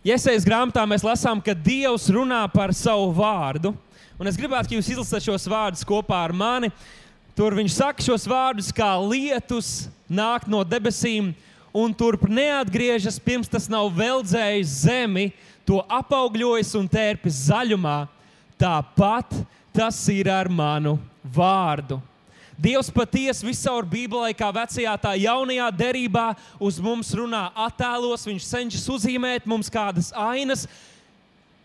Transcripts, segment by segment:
Iesaistīts grāmatā mēs lasām, ka Dievs runā par savu vārdu. Un es gribētu, ka jūs izlasat šos vārdus kopā ar mani. Tur viņš saka šos vārdus, kā lietus nāk no debesīm, un turp neatgriežas, pirms tas nav veldzējis zemi, to apaugļojis un tērpis zaļumā. Tāpat tas ir ar manu vārdu. Dievs patiesi visur Bībelē, kā vecajā, tā jaunajā derībā, uz mums runā attēlos. Viņš cenšas uzzīmēt mums kādas ainas.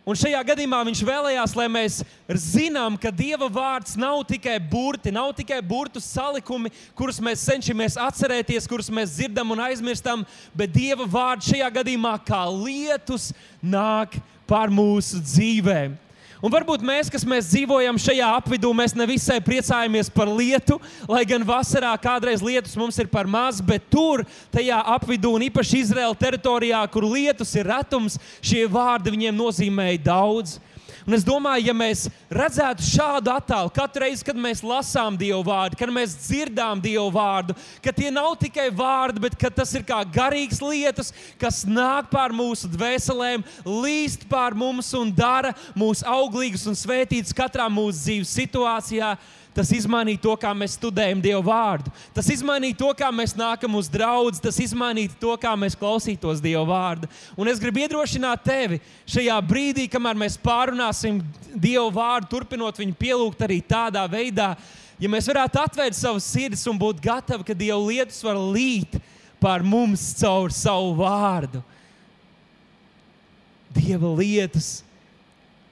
Un šajā gadījumā viņš vēlējās, lai mēs zinām, ka Dieva vārds nav tikai burti, nav tikai burtu salikumi, kurus mēs cenšamies atcerēties, kurus mēs dzirdam un aizmirstam, bet Dieva vārds šajā gadījumā kā lietus nāk pār mūsu dzīvēm. Un varbūt mēs, kas mēs dzīvojam šajā apvidū, mēs nevisai priecājamies par lietu, lai gan vasarā kādreiz lietus mums ir par maz, bet tur, tajā apvidū, un īpaši Izraēla teritorijā, kur lietus ir retums, šie vārdi viņiem nozīmēja daudz. Un es domāju, ja mēs redzētu šādu attēlu katru reizi, kad mēs lasām Dievu vārdu, kad mēs dzirdām Dievu vārdu, ka tie nav tikai vārdi, bet tas ir kā garīgs lietas, kas nāk pār mūsu dvēselēm, līst pār mums un dara mūs auglīgus un svētītus katrā mūsu dzīves situācijā. Tas izmainīja to, kā mēs studējam Dievu vārdu. Tas izmainīja to, kā mēs nākam uz draugu. Tas izmainīja to, kā mēs klausītos Dievu vārdu. Un es gribu iedrošināt tevi šajā brīdī, kamēr mēs pārunāsim Dievu vārdu, turpinot viņu pielūgt arī tādā veidā, ja mēs varētu atvērt savus sirdis un būt gatavi, ka Dieva lietas var līt pār mums caur savu vārdu. Dieva lietas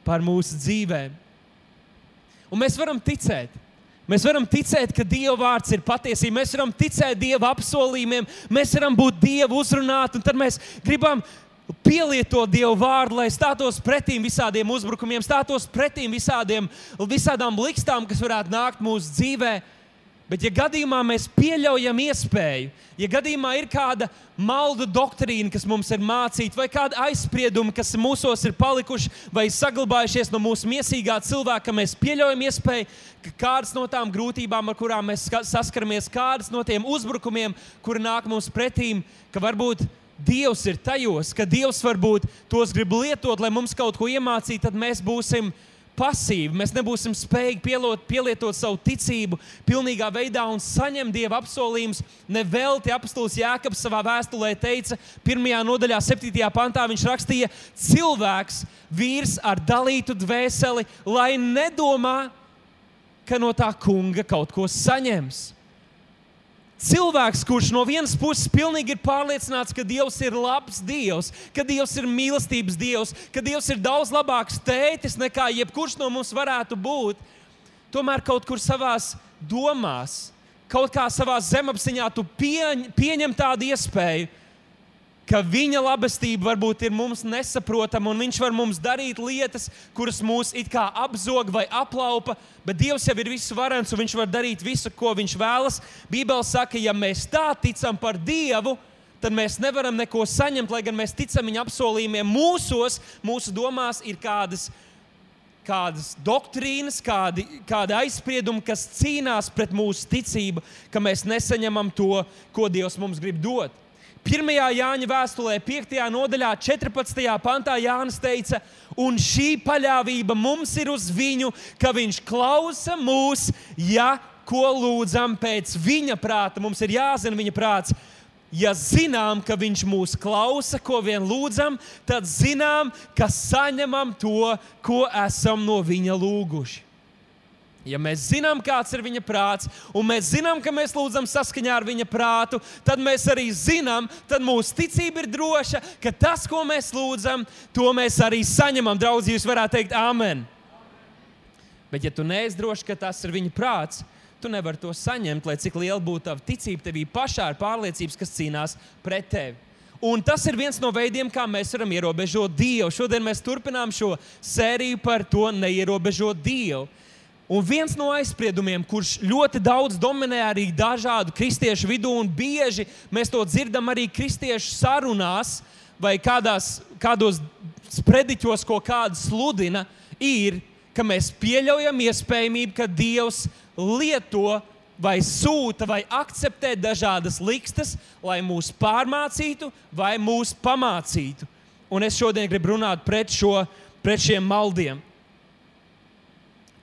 par mūsu dzīvēm. Un mēs varam ticēt, Mēs varam ticēt, ka Dieva vārds ir patiesība. Mēs varam ticēt Dieva apsolījumiem, mēs varam būt Dieva uzrunāti, un tad mēs gribam pielietot Dievu vārdu, lai stātos pretīm visādiem uzbrukumiem, stātos pretīm visādiem, visādām likstām, kas varētu nākt mūsu dzīvēm. Bet, ja gadījumā mēs pieļaujam iespēju, ja gadījumā ir kāda maldu doktrīna, kas mums ir mācīta, vai kāda aizsprieduma, kas mūsos ir palikuši vai saglabājušies no mūsu miesīgā cilvēka, ka mēs pieļaujam iespēju, ka kādas no tām grūtībām, ar kurām mēs saskaramies, kādas no tiem uzbrukumiem, kuri nāk mums pretīm, ka varbūt Dievs ir tajos, ka Dievs varbūt tos grib lietot, lai mums kaut ko iemācītu, tad mēs būsim ielikumi pasīvi. Mēs nebūsim spējīgi pielot, pielietot savu ticību pilnīgā veidā un saņemt dieva apsolījumus. Nevelti apustulis Jēkabs savā vēstulē teica, pirmajā nodaļā, septītajā pantā, viņš rakstīja, cilvēks, vīrs ar dalītu dvēseli, lai nedomā, ka no tā kunga kaut ko saņems. Cilvēks, kurš no vienas puses pilnīgi ir pārliecināts, ka Dievs ir labs Dievs, ka Dievs ir mīlestības Dievs, ka Dievs ir daudz labāks tētis nekā jebkurš no mums varētu būt, tomēr kaut kur savā domās, kaut kā savā zemapziņā tu pieņ, pieņem tādu iespēju, ka viņa labestība varbūt ir mums nesaprotama, un viņš var mums darīt lietas, kuras mūs it kā apzog vai aplaupa, bet Dievs jau ir visvarens, un viņš var darīt visu, ko viņš vēlas. Bībele saka, ja mēs tā ticam par Dievu, tad mēs nevaram neko saņemt, lai gan mēs ticam viņa apsolījumiem. Mūsos, mūsu domās ir kādas kādas doktrīnas, kādi, kādi aizspriedumi, kas cīnās pret mūsu ticību, ka mēs nesaņemam to, ko Dievs mums grib dot. 1. Jāņa vēstulē, 5. nodaļā, 14. pantā Jānis teica, un šī paļāvība mums ir uz viņu, ka viņš klausa mūs, ja ko lūdzam pēc viņa prāta. Mums ir jāzina viņa prāts. Ja zinām, ka viņš mūs klausa, ko vien lūdzam, tad zinām, ka saņemam to, ko esam no viņa lūguši. Ja mēs zinām, kāds ir viņa prāts, un mēs zinām, ka mēs lūdzam saskaņā ar viņa prātu, tad mēs arī zinām, tad mūsu ticība ir droša, ka tas, ko mēs lūdzam, to mēs arī saņemam. Draugi, jūs varētu teikt, Āmen. Bet, ja tu neesi drošs, ka tas ir viņa prāts, tu nevari to saņemt, lai cik liela būtu tava ticība tevī pašā ar pārliecības, kas cīnās pret tevi. Un tas ir viens no veidiem, kā mēs varam ierobežot Dievu. Šodien mēs turpinām šo sēriju par to neierobežot Dievu. Un viens no aizspriedumiem, kurš ļoti daudz dominē arī dažādu kristiešu vidū, un bieži mēs to dzirdam arī kristiešu sarunās vai kādās, kādos sprediķos, ko kāds sludina, ir, ka mēs pieļaujam iespējamību, ka Dievs lieto vai sūta vai akceptē dažādas likstas, lai mūs pārmācītu vai mūs pamācītu. un es šodien gribu runāt pret, šo, pret šiem maldiem.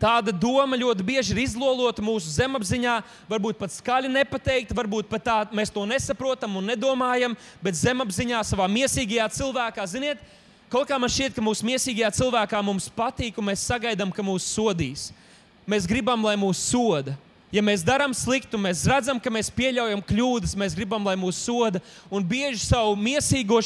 Tāda doma ļoti bieži ir izlolota mūsu zemapziņā, varbūt pat skaļi nepateikta, varbūt pat tā mēs to nesaprotam un nedomājam, bet zemapziņā, savā mīsīgajā cilvēkā, ziniet, kaut kā man šķiet, ka mūsu mīsīgajā cilvēkā mums patīk un mēs sagaidām, ka mūs sodīs. Mēs gribam, lai mūs soda. Ja mēs darām sliktu, mēs redzam, ka mēs pieļaujam kļūdas, mēs gribam, lai mūs soda un bieži savu mīsīgo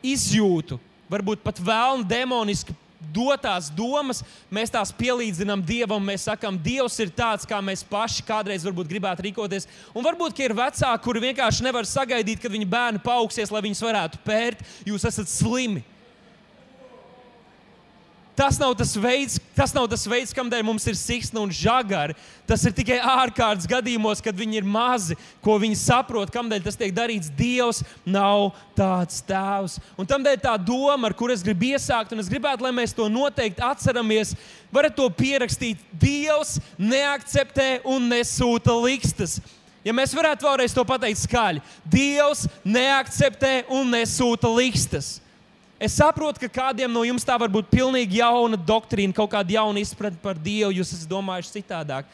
izjūtu, varbūt pat vēlnu demoniski dotās domas, mēs tās pielīdzinām Dievam. Mēs sakām, Dievs ir tāds, kā mēs paši kādreiz varbūt gribētu rīkoties. Un varbūt ir vecāki, kuri vienkārši nevar sagaidīt, kad viņu bērni paaugsies, lai viņus varētu pērt. Jūs esat slimi. Tas nav tas veids, tas nav tas veids kādēļ mums ir siksna un žagari. Tas ir tikai ārkārtas gadījumos, kad viņi ir mazi, ko viņi saprot, kādēļ tas tiek darīts. Dievs nav tāds tēvs. Un tādēļ tā doma, ar kuru es gribu iesākt, un es gribētu, lai mēs to noteikti atceramies, varat to pierakstīt. Dievs neakceptē un nesūta likstas. Ja mēs varētu vēlreiz to pateikt skaļi, Dievs neakceptē un nesūta likstas. Es saprotu, ka kādiem no jums tā var būt pilnīgi jauna doktrīna, kaut kāda jauna izpratne par Dievu. Jūs esat domājuši citādāk.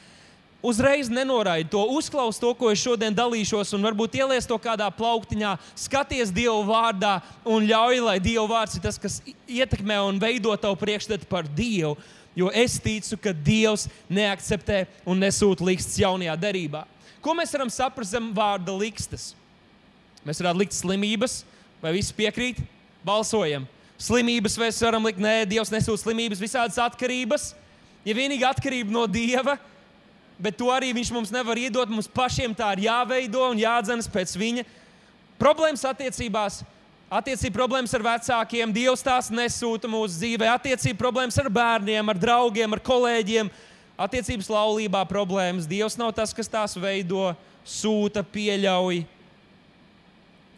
Uzreiz nenoraidiet to, uzklaus to, ko es šodien dalīšos, un varbūt ielies to kādā plauktiņā, skaties Dieva vārdā un ļauj, lai Dieva vārds ir tas, kas ietekmē un veido tavu priekšstatu par Dievu. Jo es ticu, ka Dievs neakceptē un nesūta likstas jaunajā derībā. Ko mēs varam saprast zem vārda likstas? Mēs varētu likt slimības, vai visi piekrīt? Balsojam. Slimības mēs varam likt, nē, Dievs nesūta slimības, visādas atkarības. Ja vienīgi atkarība no Dieva, bet to arī Viņš mums nevar iedot, mums pašiem tā ir jāveido un jādzenas pēc Viņa. Problēmas attiecībās, attiecība problēmas ar vecākiem, Dievs tās nesūta mūsu dzīvē, attiecība problēmas ar bērniem, ar draugiem, ar kolēģiem, attiecības laulībā problēmas. Dievs nav tas, kas tās veido, sūta, pieļauj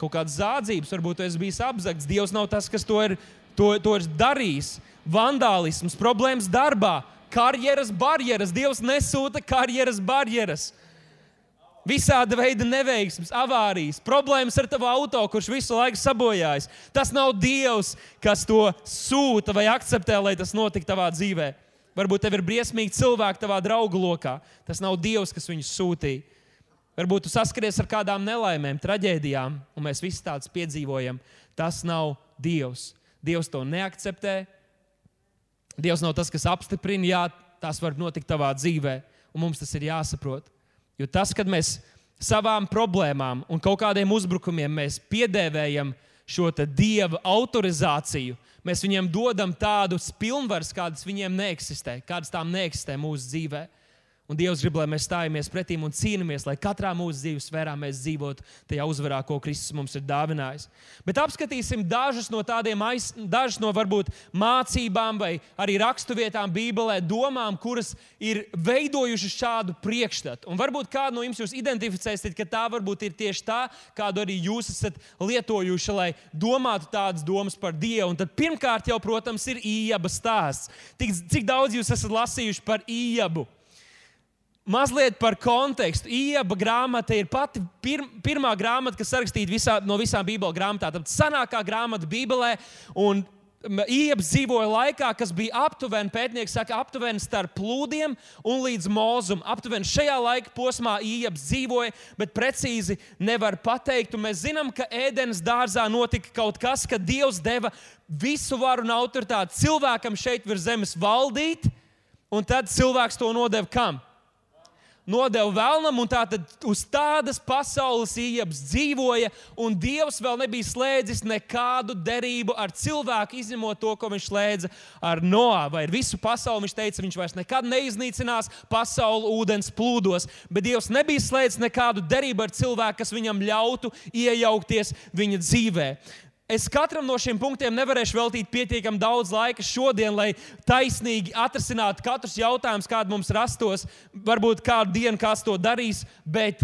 kaut kādas zādzības, varbūt tu esi bijis apzakts. Dievs nav tas, kas to ir, to, to ir darījis. Vandālisms, problēmas darbā, karjeras barjeras. Dievs nesūta karjeras barjeras. Visāda veida neveiksmes, avārijas, problēmas ar tavu auto, kurš visu laiku sabojājas. Tas nav Dievs, kas to sūta vai akceptē, lai tas notiktu tavā dzīvē. Varbūt tev ir briesmīgi cilvēki tavā draugu lokā. Tas nav Dievs, kas viņus sūtīja. Varbūt tu saskaries ar kādām nelaimēm, traģēdijām, un mēs visi tādus piedzīvojam. Tas nav Dievs. Dievs to neakceptē. Dievs nav tas, kas apstiprina, jā, tas var notikt tavā dzīvē, un mums tas ir jāsaprot. Jo tas, kad mēs savām problēmām un kaut kādiem uzbrukumiem piedēvējam šo dieva autorizāciju, mēs viņiem dodam tādus pilnvarus, kādas viņiem neeksistē, kādas tām neeksistē mūsu dzīvēm. Un Dievs grib, lai mēs stājamies pretī un cīnāmies, lai katrā mūsu dzīves sfērā mēs dzīvotu tajā uzvarā, ko Kristus mums ir dāvinājis. Bet apskatīsim dažus no tādiem, aiz, dažus no varbūt mācībām vai arī raksturvietām Bībelē, domām, kuras ir veidojušas šādu priekšstatu. Un varbūt kādu no jums jūs identificēsiet, ka tā varbūt ir tieši tā, kādu arī jūs esat lietojuši, lai domātu tādas domas par Dievu. Un tad pirmkārt jau, protams, ir ījaba stāsts. Tik, cik daudz jūs esat lasījuši par ījabu? Mazliet par kontekstu. Ieba grāmata ir pati pir, pirmā grāmata, kas rakstīta visā, no visām Bībeles grāmatām. Tā senākā grāmata Bībelē. Un Iebs dzīvoja laikā, kas bija aptuveni, pētnieki saka, aptuveni starp plūdiem un līdz mūzum. Aptuveni šajā laika posmā Iebs dzīvoja, bet precīzi nevar pateikt. Un mēs zinām, ka ēdienas dārzā notika kaut kas, ka Dievs deva visu varu un autoritāti cilvēkam šeit virs zemes valdīt, un tad cilvēks to nodeva kam? Nodeva vēlnam, un tātad uz tādas pasaules iepas dzīvoja, un Dievs vēl nebija slēdzis nekādu derību ar cilvēku, izņemot to, ko viņš slēdza ar Noā vai ar visu pasauli. Viņš teica, viņš vairs nekad neiznīcinās pasauli ūdens plūdos, bet Dievs nebija slēdzis nekādu derību ar cilvēku, kas viņam ļautu iejaukties viņa dzīvē. Es katram no šiem punktiem nevarēšu veltīt pietiekami daudz laika šodien, lai taisnīgi atrisinātu katrus jautājumus, kādi mums rastos. Varbūt kādu dienu kāds to darīs, bet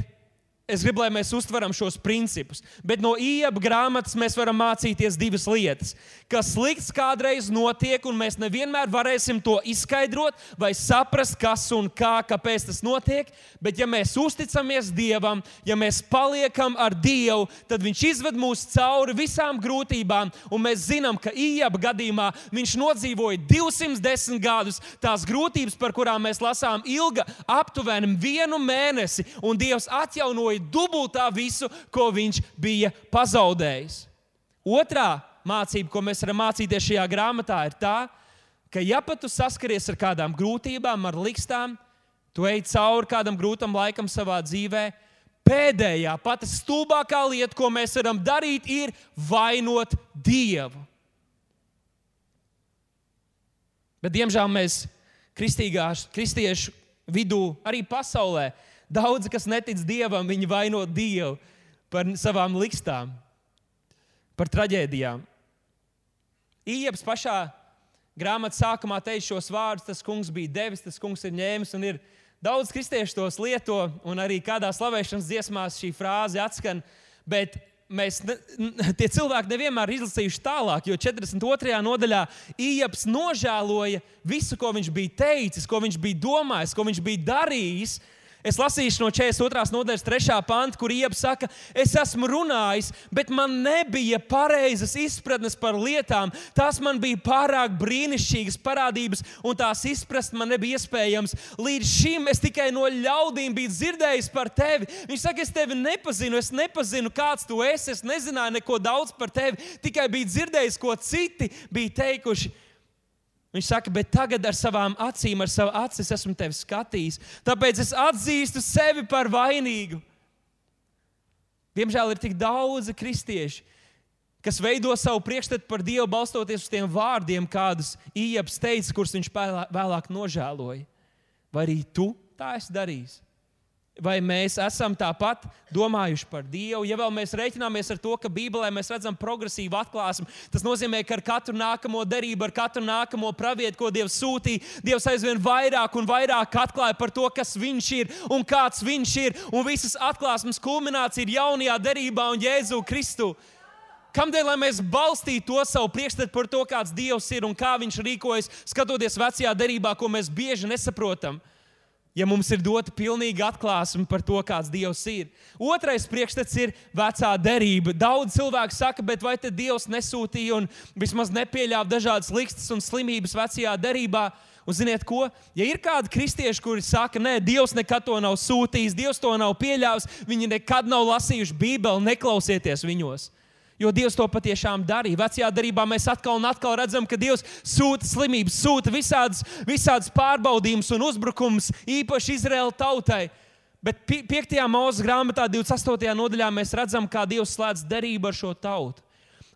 es gribu, lai mēs uztveram šos principus. Bet no iepa grāmatas mēs varam mācīties divas lietas. Kas slikts kādreiz notiek, un mēs nevienmēr varēsim to izskaidrot vai saprast, kas un kā, kāpēc tas notiek. Bet, ja mēs uzticamies Dievam, ja mēs paliekam ar Dievu, tad Viņš izved mūs cauri visām grūtībām, un mēs zinām, ka iepa gadījumā Viņš nodzīvoja 210 gadus. Tās grūtības, par kurām mēs lasām, ilga aptuveni vienu mēnesi, un Dievs atjaunoja dubultā visu, ko viņš bija pazaudējis. Otrā mācība, ko mēs varam mācīties šajā grāmatā, ir tā, ka, ja pat tu saskaries ar kādām grūtībām, ar likstām, tu ej cauri kādam grūtam laikam savā dzīvē, pēdējā, pati stulbākā lieta, ko mēs varam darīt, ir vainot Dievu. Bet, diemžēl, mēs kristiešu vidū, arī pasaulē, Daudzi, kas netic dievam, viņi vaino dievu par savām likstām, par traģēdijām. Iepas pašā grāmatas sākumā teica šos vārdus: Tas kungs bija devis, tas kungs ir ņēmis. Ir daudz kristiešu tos lieto, un arī kādā slavēšanas dziesmās šī frāze atskan. Bet mēs, ne, tie cilvēki nevienmēr ir izlasījuši tālāk, jo 42. nodaļā Iepas nožēloja visu, ko viņš bija teicis, ko viņš bija domājis, ko viņš bija darījis. Es lasīšu no 42. nodaļas, 3. panta, kur iepas saka, es esmu runājis, bet man nebija pareizas izpratnes par lietām. Tās man bija pārāk brīnišķīgas parādības, un tās izprast man nebija iespējams. Līdz šim es tikai no ļaudīm biju dzirdējis par tevi. Viņš saka, es tevi nepazinu, es nepazinu, kāds tu esi, es nezināju neko daudz par tevi, tikai biju dzirdējis, ko citi bija teikuši. Viņš saka, bet tagad ar savām acīm, ar savu aci esmu tevi skatījis. Tāpēc es atzīstu sevi par vainīgu. Diemžēl ir tik daudzi kristieši, kas veido savu priekšstatu par Dievu, balstoties uz tiem vārdiem, kādus Ieps teica, kurus viņš vēlāk nožēloja. Vai arī tu tā esi darījis? Vai mēs esam tāpat domājuši par Dievu? Ja vēl mēs reiķināmies ar to, ka Bībelē mēs redzam progresīvu atklāsmi, tas nozīmē, ka ar katru nākamo derību, ar katru nākamo pravietu, ko Dievs sūtīja, Dievs aizvien vairāk un vairāk atklāja par to, kas Viņš ir un kāds Viņš ir. Un visas atklāsmes kulminācija ir jaunajā derībā un Jēzu Kristu. Kādēļ mēs balstītu to savu priekšstatu par to, kāds Dievs ir un kā Viņš rīkojas, skatoties vecajā derībā, ko mēs bieži nesaprotam? Ja mums ir dota pilnīga atklāsme par to, kāds Dievs ir. Otrais priekšstats ir vecā derība. Daudz cilvēku saka, vai tad Dievs nesūtīja un vismaz nepieļāva dažādas likstas un slimības vecajā derībā. Un ziniet, ko? Ja ir kādi kristieši, kuri saka, nē, Dievs nekad to nav sūtījis, Dievs to nav pieļāvis, viņi nekad nav lasījuši Bībeli, neklausieties viņos. Jo Dievs to patiešām darīja. Vecajā darbā mēs atkal un atkal redzam, ka Dievs sūta slimības, sūta visādas, visādas pārbaudījumus un uzbrukumus īpaši Izraēla tautai. Bet 5. mūža grāmatā, 28. nodaļā, mēs redzam, kā Dievs slēdz derību ar šo tautu.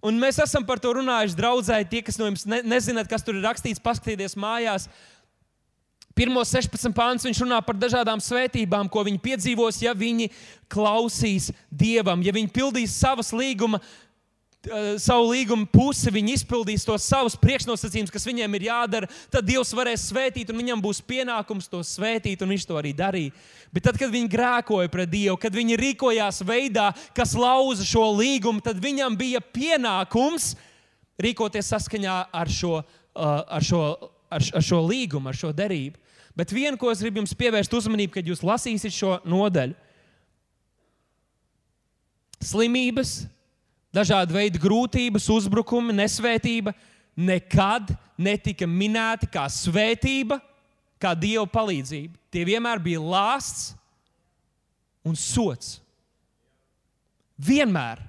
Un mēs esam par to runājuši draudzē. Tie, kas no jums ne, nezināt, kas tur ir rakstīts, paskatieties mājās. Pirmos 16 pāns viņš runā par dažādām svētībām, ko viņi piedzīvos, ja viņi klausīs Dievam, ja viņi pildīs savas līguma savu līgumu pusi, viņi izpildīs tos savus priekšnosacījumus, kas viņiem ir jādara, tad Dievs varēs svētīt, un viņam būs pienākums to svētīt, un viņš to arī darīja. Bet tad, kad viņi grēkoja pret Dievu, kad viņi rīkojās veidā, kas lauza šo līgumu, tad viņam bija pienākums rīkoties saskaņā ar šo, ar šo, ar, ar šo līgumu, ar šo derību. Bet viena, ko es gribu jums pievērst uzmanību, kad jūs lasīsiet šo nodaļu, slimības, dažādi veidi grūtības, uzbrukumi, nesvētība nekad netika minēti kā svētība, kā dieva palīdzība. Tie vienmēr bija lāsts un sots. Vienmēr.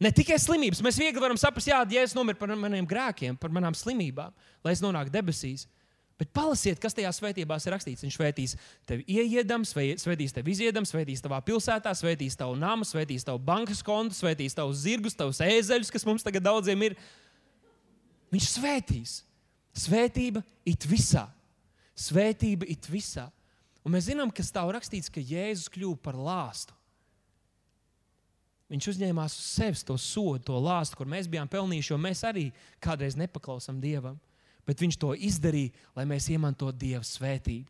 Ne tikai slimības. Mēs viegli varam saprast, jā, ja es nomiru par maniem grēkiem, par manām slimībām, lai es nonāktu debesīs. Bet palasiet, kas tajā svētībās ir rakstīts. Viņš svētīs tevi ieiedam, svētīs tevi iziedam, svētīs tavā pilsētā, svētīs tavu namu, svētīs tavu bankas kontu, svētīs tavus zirgus, tavus ēzeļus, kas mums tagad daudziem ir. Viņš svētīs. Svētība it visā. Svētība it visā. Un mēs zinām, ka stāv rakstīts, ka Jēzus kļuva par lāstu. Viņš uzņēmās uz sevis to sodu, to lāstu, kur mēs bijām pelnījuši, jo mēs arī kādreiz nepaklausām Dievam bet viņš to izdarīja, lai mēs iemantotu Dieva svētību.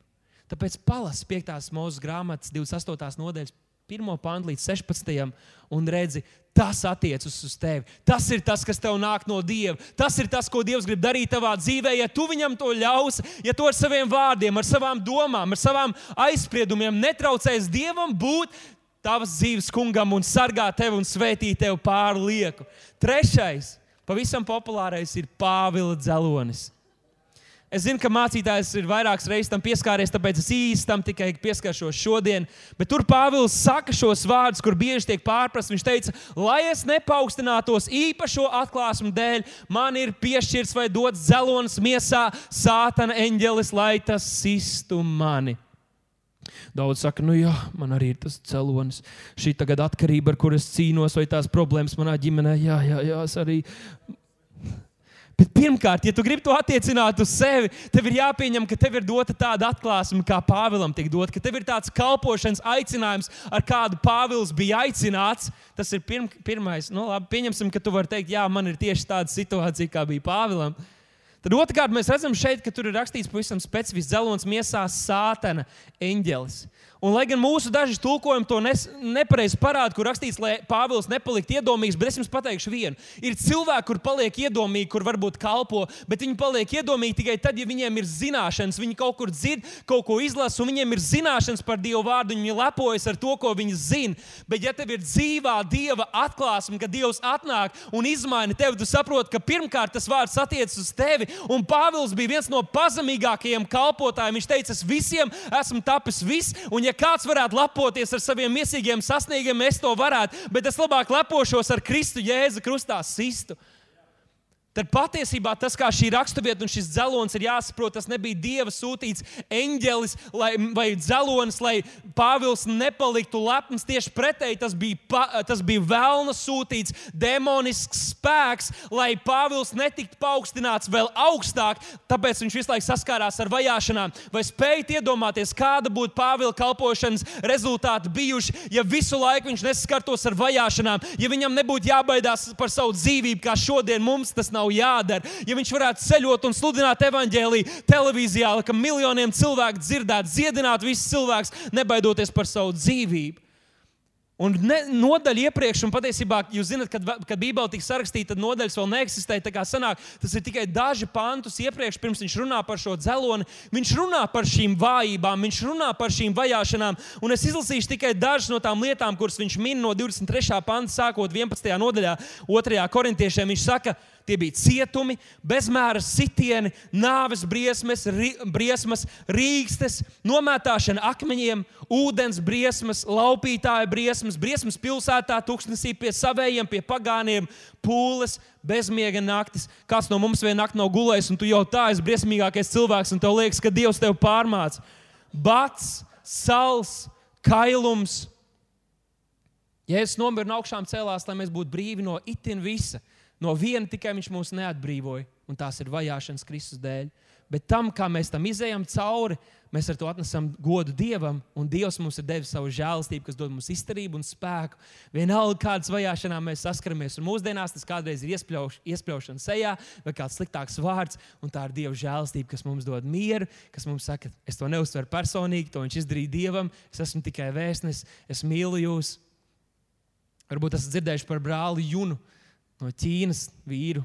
Tāpēc palas 5. mūža grāmatas 28. nodaļas 1. pantu līdz 16. un redzi, tas attiecas uz tevi. Tas ir tas, kas tev nāk no Dieva. Tas ir tas, ko Dievs grib darīt tavā dzīvē. Ja tu viņam to ļausi, ja tu ar saviem vārdiem, ar savām domām, ar savām aizspriedumiem netraucēs Dievam būt tavas dzīves kungam un sargāt tevi un svētīt tevi pāri lieku. Trešais, pavisam populārais, ir Pāvila dzelonis. Es zinu, ka mācītājs ir vairākas reizes tam pieskāries, tāpēc es īsti tam tikai pieskaršos šodien. Bet tur Pāvils saka šos vārdus, kur bieži tiek pārprasts. Viņš teica, lai es nepaukstinātos īpašo atklāsmu dēļ, man ir piešķirts vai dots dzelonis miesā, sātana eņģelis, lai tas sistu mani. Daudz saka, nu jā, man arī ir tas cēlonis, šī atkarība, ar kuru es cīnos, vai tās problēmas manā ģimenē. Jā, jā, jā es arī Bet pirmkārt, ja tu gribi to attiecināt uz sevi, tev ir jāpieņem, ka tev ir dota tāda atklāsme, kā Pāvilam tika dota, ka tev ir tāds kalpošanas aicinājums, ar kādu Pāvils bija aicināts. Tas ir pirm, pirmais. Nu, labi, pieņemsim, ka tu vari teikt, jā, man ir tieši tāda situācija, kā bija Pāvilam. Tad otrkārt, mēs redzam šeit, ka tur ir rakstīts pavisam specifisks dzelons miesā sātana eņģelis. Un, lai gan mūsu daži tulkojumi to nes, nepareizi parāda, kur rakstīts, lai Pāvils nepaliktu iedomīgs, bet es jums pateikšu vienu. Ir cilvēki, kur paliek iedomīgi, kur varbūt kalpo, bet viņi paliek iedomīgi tikai tad, ja viņiem ir zināšanas. Viņi kaut kur dzird, kaut ko izlasa, un viņiem ir zināšanas par Dievu vārdu, un viņi lepojas ar to, ko viņi zina. Bet, ja tev ir dzīvā Dieva atklāsme, ka Dievs atnāk un izmaina tevi, tu saproti, ka pirmkārt tas vārds attiecas uz tevi. Un Pāvils bija viens no pazemīgākajiem kalpotājiem. Viņš teica, es visiem esmu tapis viss. Un, ja kāds varētu lepoties ar saviem miesīgiem sasniegumiem, es to varētu, bet es labāk lepošos ar Kristu Jēzu krustā sistu. Tad patiesībā tas, kā šī raksturvieta un šis dzelonis ir jāsaprot, tas nebija dieva sūtīts eņģelis lai, vai dzelonis, lai Pāvils nepaliktu lepns. Tieši pretēji tas bija, pa, tas bija vēlna sūtīts demonisks spēks, lai Pāvils netiktu paaugstināts vēl augstāk. Tāpēc viņš visu laiku saskārās ar vajāšanām. Vai spējat iedomāties, kāda būtu Pāvila kalpošanas rezultāti bijuši, ja visu laiku viņš nesaskartos ar vajāšanām, ja viņam nebūtu jābaidās par savu dzīvību, kā šodien mums tas nav nav jādara. Ja viņš varētu ceļot un sludināt evaņģēlīju televīzijā, lai miljoniem cilvēku dzirdētu, dziedināt visus cilvēkus, nebaidoties par savu dzīvību. Un ne, nodaļa iepriekš, un patiesībā, jūs zināt, kad, kad Bībele tika sarakstīta, tad nodaļas vēl neeksistēja. Tā kā sanāk, tas ir tikai daži pantus iepriekš, pirms viņš runā par šo dzeloni. Viņš runā par šīm vājībām, viņš runā par šīm vajāšanām. Un es izlasīšu tikai dažas no tām lietām, kuras viņš min no 23. panta, sākot 11. nodaļā, 2. korintiešiem. Viņš saka, ka Tie bija cietumi, bezmēra sitieni, nāves briesmas, ri, briesmas rīkstes, nomētāšana akmeņiem, ūdens briesmas, laupītāja briesmas, briesmas pilsētā, tūkstnesī pie savējiem, pie pagāniem, pūles, bezmiega naktis. Kāds no mums vienu nakti nav gulējis, un tu jau tā esi briesmīgākais cilvēks, un tev liekas, ka Dievs tevi pārmāca. Bats, sals, kailums. Jēzus nomira no augšām cēlās, lai mēs būtu brīvi no itin visa. No viena tikai viņš mūs neatbrīvoja, un tās ir vajāšanas Kristus dēļ. Bet tam, kā mēs tam izējām cauri, mēs ar to atnesam godu Dievam, un Dievs mums ir devis savu žēlastību, kas dod mums izturību un spēku. Vienalga, kādas vajāšanām mēs saskaramies, un mūsdienās tas kādreiz ir iespļauš, iespļaušana sejā vai kāds sliktāks vārds, un tā ir Dieva žēlastība, kas mums dod mieru, kas mums saka, es to neuztveru personīgi, to viņš izdarīja Dievam, es esmu tikai vēstnesis, es mīlu jūs. Varbūt esat dzirdējuši par brāli Junu no Ķīnas vīru.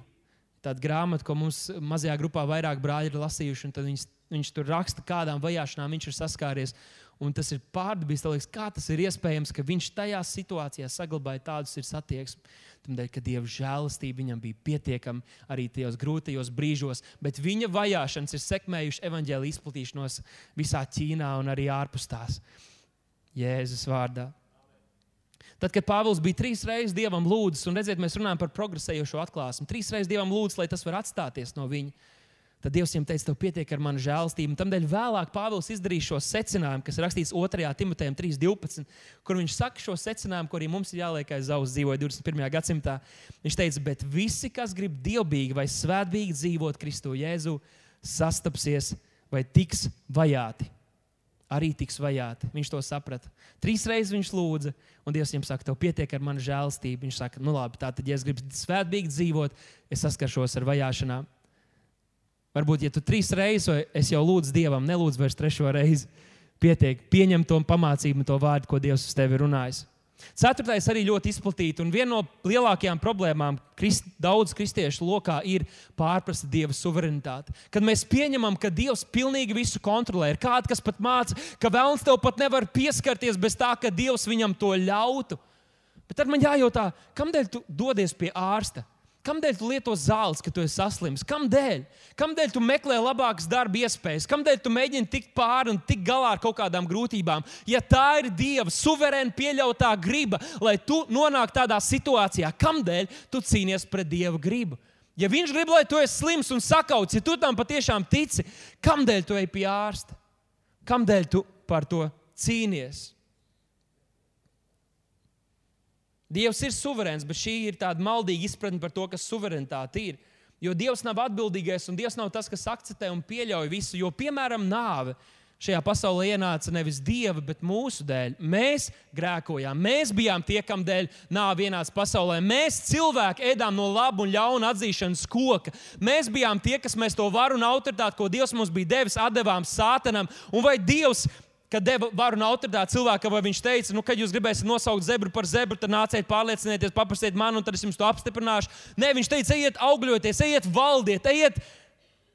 Tāda grāmata, ko mums mazajā grupā vairāk brāļi ir lasījuši, un viņš, viņš tur raksta, kādām vajāšanām viņš ir saskāries. Un tas ir pārdabīgs, kā tas ir iespējams, ka viņš tajā situācijā saglabāja tādu attieksmi. Tādēļ, ka Dieva žēlastība viņam bija pietiekama arī tajos grūtajos brīžos, bet viņa vajāšanas ir sekmējušas evaņģēlīju izplatīšanos visā Ķīnā un arī ārpus tās. Jēzus vārdā. Tad, kad Pāvils bija trīs reizes dievam lūdzis, un redziet, mēs runājam par progresējošo atklāsmu, trīs reizes dievam lūdzis, lai tas var atstāties no viņa. Tad Dievs viņam teica, tev pietiek ar manu žēlstību. Tādēļ vēlāk Pāvils izdarīja šo secinājumu, kas rakstīts 2. Timotejam 3.12, kur viņš saka šo secinājumu, ko arī mums ir jāliek aiz auss dzīvoja 21. gadsimtā. Viņš teica, bet visi, kas grib dievbijīgi vai svētbīgi dzīvot Kristu Jēzu, sastapsies vai tiks vajāti arī tiks vajāti. Viņš to saprata. Trīs reizes viņš lūdza, un Dievs viņam saka, tev pietiek ar manu žēlstību. Viņš saka, nu labi, tā tad, ja es gribu svētbīgi dzīvot, es saskaršos ar vajāšanām. Varbūt, ja tu trīs reizes, vai es jau lūdzu Dievam, nelūdzu vairs trešo reizi, Pietiek, pieņem to pamācību, to vārdu, ko Dievs uz tevi runājis. Ceturtais arī ļoti izplatīts, un viena no lielākajām problēmām krist, daudz kristiešu lokā ir pārprasta Dieva suverenitāte. Kad mēs pieņemam, ka Dievs pilnīgi visu kontrolē, ir kāds, kas pat māca, ka vēlams tev pat nevar pieskarties bez tā, ka Dievs viņam to ļautu. Bet tad man jājautā, kādēļ tu dodies pie ārsta? Kādēļ tu lieto zāles, kad tu esi saslims? Kādēļ? Kādēļ tu meklē labākas darba iespējas? Kādēļ tu mēģini tikt pāri un tikt galā ar kaut kādām grūtībām? Ja tā ir Dieva suverēna pieļautā griba, lai tu nonāktu tādā situācijā, kādēļ tu cīnies pret Dieva gribu? Ja Viņš grib, lai tu esi slims un sakauts, ja tu tam patiešām tici, kādēļ tu ej pie ārsta? Kādēļ tu par to cīnies? Dievs ir suverēns, bet šī ir tāda maldīga izpratne par to, kas suverenitāte ir. Jo Dievs nav atbildīgais un Dievs nav tas, kas akceptē un pieļauj visu. Jo, piemēram, nāve šajā pasaulē ienāca nevis Dieva, bet mūsu dēļ. Mēs grēkojām, mēs bijām tie, kam dēļ nāve ienāca pasaulē. Mēs cilvēki ēdām no laba un ļauna atzīšanas koka. Mēs bijām tie, kas mēs to varu un autoritāti, ko Dievs mums bija devis, atdevām sātanam. Un vai Dievs kad deva varu un autoritāti cilvēkam, vai viņš teica, nu, kad jūs gribēsiet nosaukt zebru par zebru, tad nāciet, pārliecinieties, paprasiet man, un tad es jums to apstiprināšu. Nē, viņš teica, ejiet, augļoties, ejiet, valdiet, ejiet.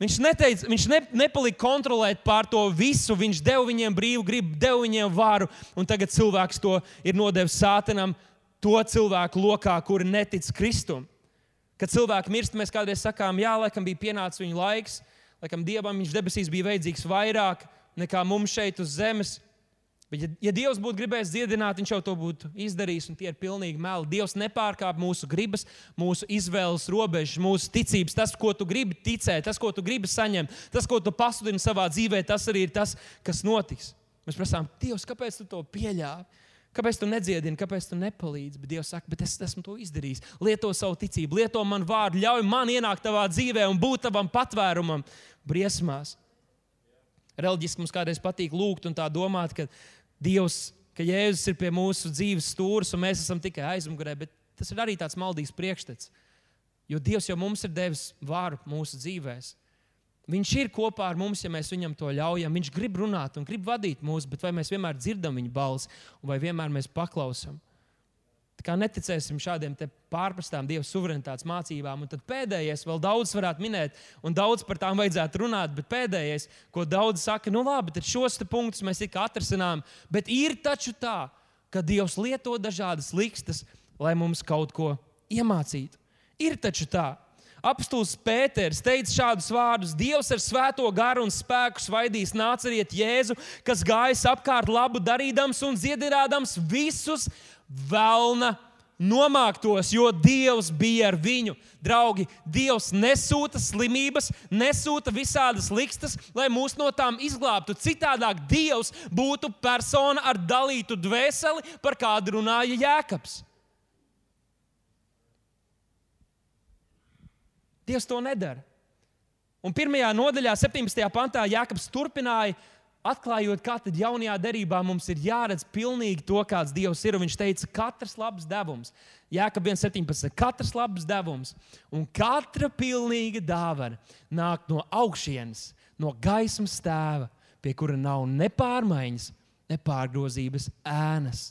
Viņš, neteica, viņš ne, nepalika kontrolēt pār to visu. Viņš deva viņiem brīvu gribu, deva viņiem varu, un tagad cilvēks to ir nodevis sātanam, to cilvēku lokā, kuri netic Kristum. Kad cilvēki mirst, mēs kādreiz sakām, jā, laikam bija pienācis viņa laiks, laikam dievam viņš debesīs bija vajadzīgs vairāk nekā mums šeit uz zemes. Bet, ja, ja Dievs būtu gribējis dziedināt, Viņš jau to būtu izdarījis, un tie ir pilnīgi meli. Dievs nepārkāp mūsu gribas, mūsu izvēles robežas, mūsu ticības. Tas, ko tu gribi ticēt, tas, ko tu gribi saņemt, tas, ko tu pasludini savā dzīvē, tas arī ir tas, kas notiks. Mēs prasām, Dievs, kāpēc tu to pieļāvi? Kāpēc tu nedziedini, kāpēc tu nepalīdzi? Bet Dievs saka, bet es esmu to izdarījis. Lieto savu ticību, lieto man vārdu, ļauj man ienākt tavā dzīvē un būt tavam patvērumam, briesmās reliģiski mums kādreiz patīk lūgt un tā domāt, ka Dievs, ka Jēzus ir pie mūsu dzīves stūres un mēs esam tikai aizmugurē, bet tas ir arī tāds maldīgs priekšstats. Jo Dievs jau mums ir devis varu mūsu dzīvēm. Viņš ir kopā ar mums, ja mēs viņam to ļaujam. Viņš grib runāt un grib vadīt mūs, bet vai mēs vienmēr dzirdam viņa balsi, vai vienmēr mēs paklausām? Neticēsim šādiem pārprastām Dieva suverenitātes mācībām. Un tad pēdējais, vēl daudz varētu minēt, un daudz par tām vajadzētu runāt, bet pēdējais, ko daudz saka, nu labi, tad šos punktus mēs tikai atrasinām. Bet ir taču tā, ka Dievs lieto dažādas likstas, lai mums kaut ko iemācītu. Ir taču tā. Apstults Pēters teica šādus vārdus: Dievs ar svēto garu un spēku svaidīs nāciet Jēzu, kas gājas apkārt labu darīdams un dziedinādams visus velna nomāktos, jo Dievs bija ar viņu. Draugi, Dievs nesūta slimības, nesūta visādas likstas, lai mūs no tām izglābtu. Citādāk Dievs būtu persona ar dalītu dvēseli, par kādu runāja Jēkabs. Dievs to nedara. Un pirmajā nodaļā, 17. pantā, Jēkabs turpināja atklājot, kā tad jaunajā derībā mums ir jāredz pilnīgi to, kāds Dievs ir. Un viņš teica, katrs labs devums, Jēkab 1,17. Katrs labs devums un katra pilnīga dāvana nāk no augšienes, no gaismas tēva, pie kura nav ne pārmaiņas, ne pārgrozības ēnas.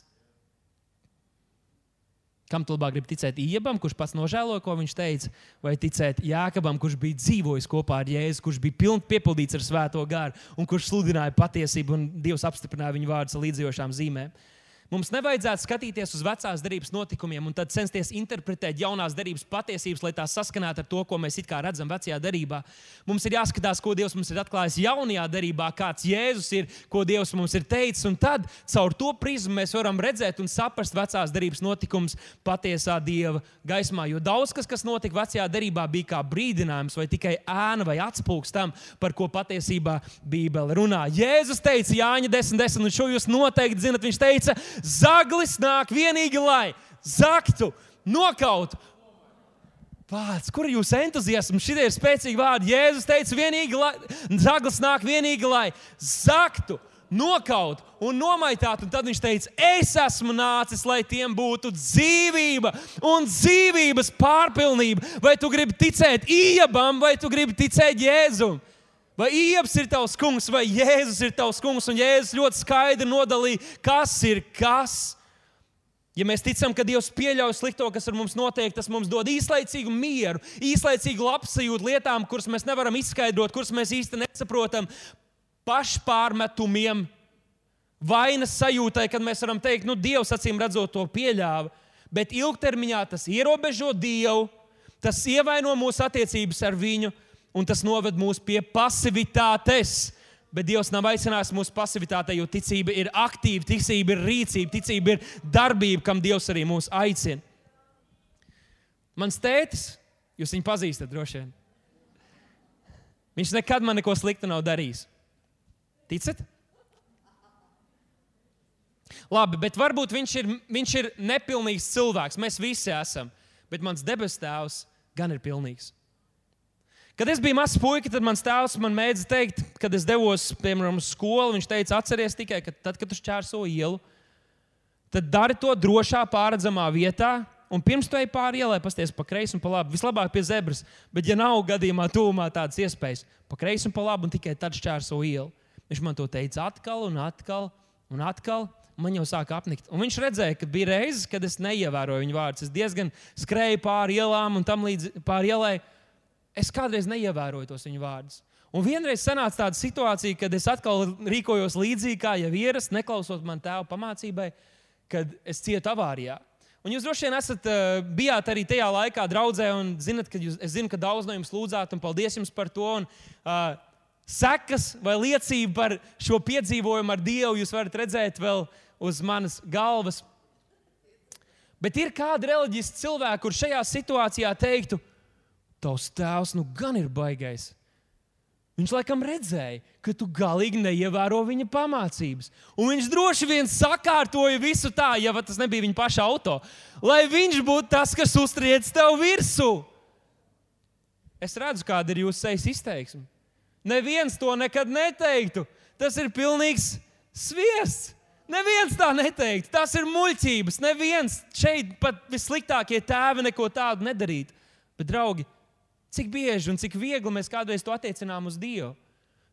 Kam tu labāk gribi ticēt Iebam, kurš pats nožēloja, ko viņš teica, vai ticēt Jākabam, kurš bija dzīvojis kopā ar Jēzu, kurš bija piln, piepildīts ar svēto garu un kurš sludināja patiesību un Dievs apstiprināja viņu vārdus ar līdzjošām zīmēm? Mums nevajadzētu skatīties uz vecās derības notikumiem un tad censties interpretēt jaunās derības patiesības, lai tās saskanētu ar to, ko mēs redzam vecajā derībā. Mums ir jāskatās, ko Dievs mums ir atklājis jaunajā derībā, kāds Jēzus ir, ko Dievs mums ir teicis. Un tad caur to prizmu mēs varam redzēt un saprast vecās derības notikumus patiesā Dieva gaismā. Jo daudz kas, kas notika vecajā derībā, bija kā brīdinājums vai tikai ēna vai atspūgs tam, par ko patiesībā Bībele runā. Jēzus teica, Jāņa 10, 10, un šo jūs noteikti zinat, viņš teica, Zaglis nāk vienīgi, lai zaktu, nokautu. Pats, kur ir jūsu entuziasms? Šie ir spēcīgi vārdi. Jēzus teica, vienīgi, lai zaglis nāk vienīgi, lai zaktu, nokautu un nomaitātu. Un tad viņš teica, es esmu nācis, lai tiem būtu dzīvība un dzīvības pārpilnība. Vai tu gribi ticēt Iebam, vai tu gribi ticēt Jēzum? Vai Iebs ir tavs kungs, vai Jēzus ir tavs kungs, un Jēzus ļoti skaidri nodalīja, kas ir kas. Ja mēs ticam, ka Dievs pieļauj slikto, kas ar mums notiek, tas mums dod īslaicīgu mieru, īslaicīgu labsajūtu lietām, kuras mēs nevaram izskaidrot, kuras mēs īsti nesaprotam, pašpārmetumiem, vainas sajūtai, kad mēs varam teikt, nu, Dievs acīm redzot to pieļāva. Bet ilgtermiņā tas ierobežo Dievu, tas ievaino mūsu attiecības ar Viņu, un tas noved mūs pie pasivitātes Bet Dievs nav aicinājis mūsu pasivitātei, jo ticība ir aktīva, ticība ir rīcība, ticība ir darbība, kam Dievs arī mūs aicina. Mans tētis, jūs viņu pazīstat droši vien. Viņš nekad man neko sliktu nav darījis. Ticat? Labi, bet varbūt viņš ir, viņš ir nepilnīgs cilvēks. Mēs visi esam. Bet mans debesu tēvs gan ir pilnīgs. Kad es biju mazs puika, tad mans tēvs man mēdza teikt, kad es devos, piemēram, uz skolu, viņš teica, atceries tikai, ka tad, kad tu šķērso ielu, tad dari to drošā, pārredzamā vietā. Un pirms tam ej pāri ielai, pasties pa kreisi un pa labi. Vislabāk pie zebras, bet, ja nav gadījumā tūmā tādas iespējas, pa kreisi un pa labi, un tikai tad šķērso ielu. Viņš man to teica atkal un atkal un atkal. Man jau sāka apnikt. Un viņš redzēja, ka bija reizes, kad es neievēroju viņa vārdus. Es diezgan skrēju pāri ielām un tam līdzi pāri ielai es kādreiz neievēroju tos viņa vārdus. Un vienreiz sanāca tāda situācija, kad es atkal rīkojos līdzīgi kā jau ierasts, neklausot man tēva pamācībai, kad es cietu avārijā. Un jūs droši vien esat uh, bijāt arī tajā laikā draudzē, un zinat, jūs, es zinu, ka daudz no jums lūdzāt, un paldies jums par to. Un, uh, sekas vai liecība par šo piedzīvojumu ar Dievu jūs varat redzēt vēl uz manas galvas. Bet ir kādi reliģiski cilvēki, kurš šajā situācijā teiktu, Tavs tēvs nu gan ir baigais. Viņš laikam redzēja, ka tu galīgi neievēro viņa pamācības. Un viņš droši vien sakārtoja visu tā, ja tas nebija viņa paša auto, lai viņš būtu tas, kas uztriec tev virsū. Es redzu, kāda ir jūsu sejas izteiksme. Neviens to nekad neteiktu. Tas ir pilnīgs sviests. Neviens tā neteiktu. Tas ir muļķības. Neviens šeit pat vissliktākie tēvi neko tādu nedarītu. Bet, draugi, Cik bieži un cik viegli mēs kādreiz to attiecinām uz Dievu.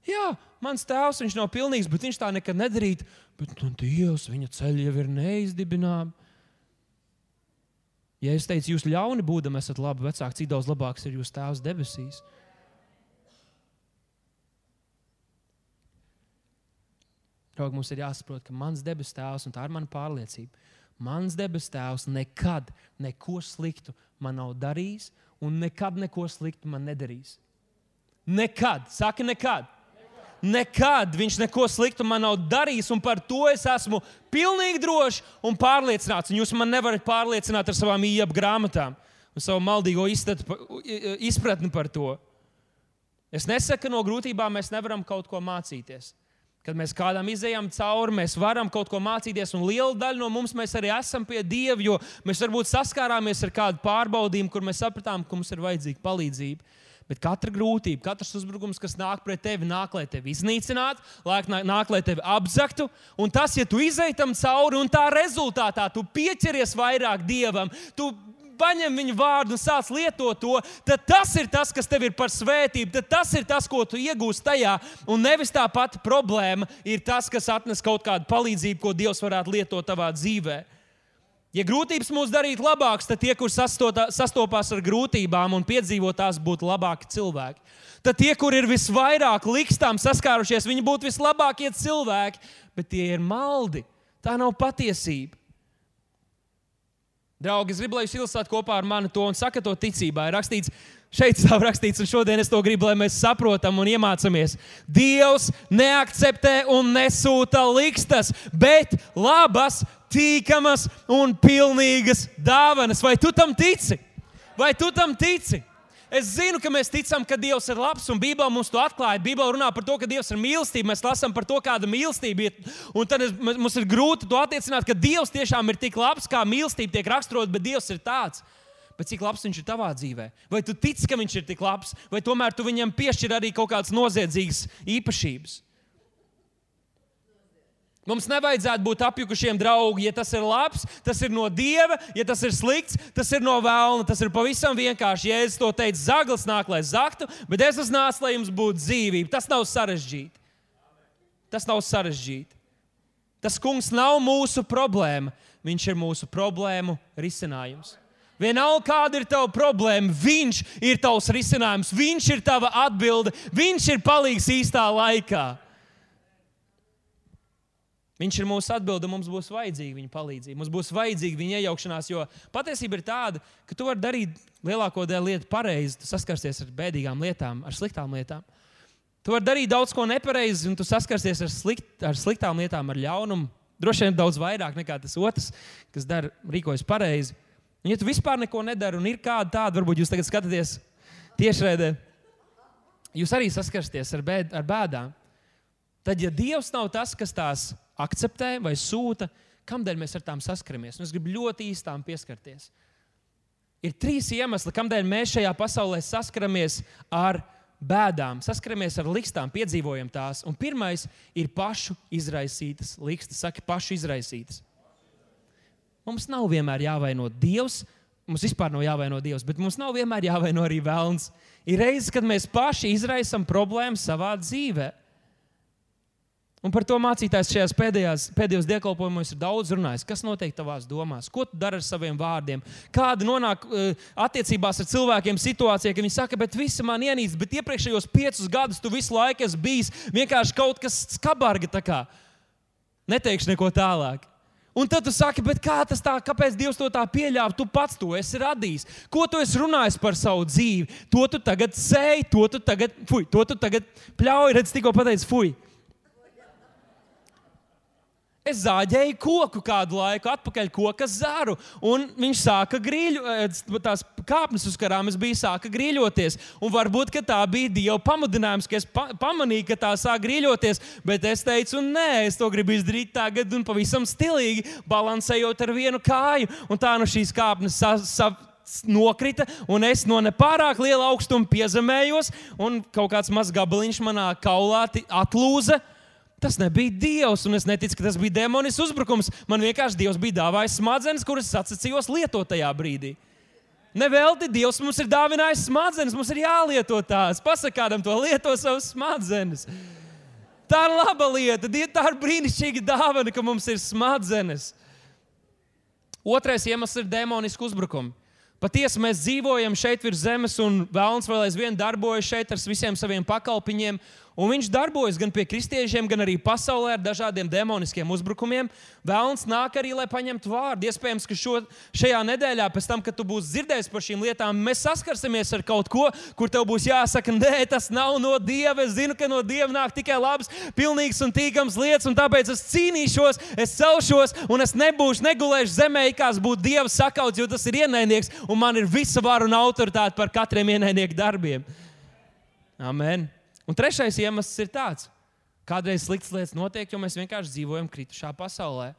Jā, mans tēvs nav pilnīgs, bet viņš tā nekad nedarītu. Bet nu, Dievs, viņa ceļi jau ir neizdibināmi. Ja es teicu, jūs ļauni būdami esat labi vecāki, cik daudz labāks ir jūsu tēvs debesīs. Draugi, mums ir jāsaprot, ka mans debesu tēvs, un tā ir mana pārliecība, mans debesu tēvs nekad neko sliktu man nav darījis, un nekad neko sliktu man nedarīs. Nekad, saka, nekad. Nekad viņš neko sliktu man nav darījis, un par to es esmu pilnīgi drošs un pārliecināts. Un jūs man nevarat pārliecināt ar savām iepu grāmatām un savu maldīgo izpratni par to. Es nesaku, ka no grūtībām mēs nevaram kaut ko mācīties. Kad mēs kādam izējām cauri, mēs varam kaut ko mācīties, un liela daļa no mums arī esam pie Dieva, jo mēs varbūt saskārāmies ar kādu pārbaudījumu, kur mēs sapratām, ka mums ir vajadzīga palīdzība. Bet katra grūtība, katrs uzbrukums, kas nāk pret tevi, nāk, lai tevi iznīcinātu, nāk, lai tevi apzaktu. Un tas, ja tu izej tam cauri, un tā rezultātā tu pieķeries vairāk dievam, tu paņem viņa vārdu un sāc lietot to, tad tas ir tas, kas tev ir par svētību, tad tas ir tas, ko tu iegūsi tajā. Un nevis tā pati problēma ir tas, kas atnes kaut kādu palīdzību, ko Dievs varētu lietot tavā dzīvē. Ja grūtības mūs darītu labākus, tad tie, kur sastopās ar grūtībām un piedzīvo tās, būtu labāki cilvēki. Tad tie, kur ir visvairāk likstām saskārušies, viņi būtu vislabākie cilvēki, bet tie ir maldi. Tā nav patiesība. Draugi, es gribu, lai jūs ilustrat kopā ar mani to un sakat to ticībā. Ir rakstīts, šeit stāv rakstīts, un šodien es to gribu, lai mēs saprotam un iemācāmies. Dievs neakceptē un nesūta likstas, bet labas, tīkamas un pilnīgas dāvanas. Vai tu tam tici? Vai tu tam tici? Es zinu, ka mēs ticam, ka Dievs ir labs, un Bībelē mums to atklāja. Bībelē runā par to, ka Dievs ir mīlestība. Mēs lasām par to, kāda mīlestība ir. Un tad es, mums ir grūti to attiecināt, ka Dievs tiešām ir tik labs, kā mīlestība tiek raksturota, bet Dievs ir tāds. Bet cik labs viņš ir tavā dzīvē? Vai tu tici, ka viņš ir tik labs, vai tomēr tu viņam piešķir arī kaut kādas noziedzīgas īpašības? Mums nevajadzētu būt apjukušiem draugi. Ja tas ir labs, tas ir no dieva, ja tas ir slikts, tas ir no vēlna. Tas ir pavisam vienkārši. Jēzus to teica, zaglis nāk, lai zaktu, bet es esmu nācis, lai jums būtu dzīvība. Tas nav sarežģīti. Tas nav sarežģīti. Tas kungs nav mūsu problēma. Viņš ir mūsu problēmu risinājums. Vienalga, kāda ir tava problēma, viņš ir tavs risinājums, viņš ir tava atbilde, viņš ir palīgs īstā laikā. Viņš ir mūsu atbilde, mums būs vajadzīga viņa palīdzība, mums būs vajadzīga viņa iejaukšanās. Jo patiesība ir tāda, ka tu vari darīt lielāko daļu lietu pareizi, tu saskarsies ar bēdīgām lietām, ar sliktām lietām. Tu vari darīt daudz ko nepareizi, un tu saskarsies ar, slikt, ar sliktām lietām, ar ļaunumu. Droši vien daudz vairāk nekā tas otrs, kas dara, rīkojas pareizi. Un, ja tu vispār neko nedari, un ir kāda tāda, varbūt jūs tagad skatāties tiešraidē, jūs arī saskarsieties ar, bēd, ar bēdām. Tad, ja Dievs nav tas, kas tās akceptē vai sūta, kādēļ mēs ar tām saskaramies? Un es gribu ļoti īstām pieskarties. Ir trīs iemesli, kādēļ mēs šajā pasaulē saskaramies ar bēdām, saskaramies ar likstām, piedzīvojam tās. Un pirmais ir pašu izraisītas likstas, saka, pašu izraisītas. Mums nav vienmēr jāvaino Dievs. Mums vispār nav jāvaino Dievs, bet mums nav vienmēr jāvaino arī vēlns. Ir reizes, kad mēs paši izraisām problēmas savā dzīvē. Un par to mācītājs šajās pēdējās, pēdējos dievkalpojumos ir daudz runājis. Kas notiek tavās domās? Ko tu dari ar saviem vārdiem? Kāda nonāk uh, attiecībās ar cilvēkiem situācijā, ka viņi saka, bet visi man ienīst, bet iepriekšējos piecus gadus tu visu laiku esi bijis vienkārši kaut kas skabarga. Neteikšu neko tālāk. Un tad tu saki, kā tas tā, kāpēc Dievs to tā pieļāva? Tu pats to esi radījis. Ko tu esi runājis par savu dzīvi? To tu tagad sēji, to tu tagad, fuj, to tu tagad pļauj. Redz, tikko pateici, fuj. Es zāģēju koku kādu laiku, atpakaļ koka zaru, un viņš sāka grīļot, eh, tās kāpnes uz karām es biju sāka grīļoties. Un varbūt tā bija Dieva pamudinājums, ka es pa pamanīju, ka tā sāk grīļoties, bet es teicu, nē, es to gribu izdarīt tagad un pavisam stilīgi, balansējot ar vienu kāju. Un tā no šīs kāpnes sa, sa, nokrita, un es no nepārāk liela augstuma piezemējos, un kaut kāds mazs gabaliņš manā kaulā atlūza. Tas nebija Dievs, un es neticu, ka tas bija demonisks uzbrukums. Man vienkārši Dievs bija dāvājis smadzenes, kuras atsacījos lietot tajā brīdī. Nevelti Dievs mums ir dāvinājis smadzenes, mums ir jālieto tās. Pasakādam to lieto savas smadzenes. Tā ir laba lieta, tā ir brīnišķīga dāvana, ka mums ir smadzenes. Otrais iemesls ir demoniski uzbrukumi. Patiesi mēs dzīvojam šeit virs zemes, un Vēlns vēl aizvien darbojas šeit ar visiem saviem pakalpiņiem. Un viņš darbojas gan pie kristiešiem, gan arī pasaulē ar dažādiem demoniskiem uzbrukumiem. Vēlns nāk arī, lai paņemtu vārdu. Iespējams, ka šo, šajā nedēļā, pēc tam, kad tu būsi dzirdējis par šīm lietām, mēs saskarsimies ar kaut ko, kur tev būs jāsaka, nē, tas nav no Dieva. Es zinu, ka no Dieva nāk tikai labs, pilnīgs un tīkams lietas, un tāpēc es cīnīšos, es celšos, un es nebūšu, negulēšu zemē, kā būtu Dieva sakauts, jo tas ir ienaidnieks, un man ir visa vara un autoritāte par katriem ienaidnieku darbiem. Amen. Un trešais iemesls ir tāds, kādreiz sliktas lietas notiek, jo mēs vienkārši dzīvojam kritušā pasaulē.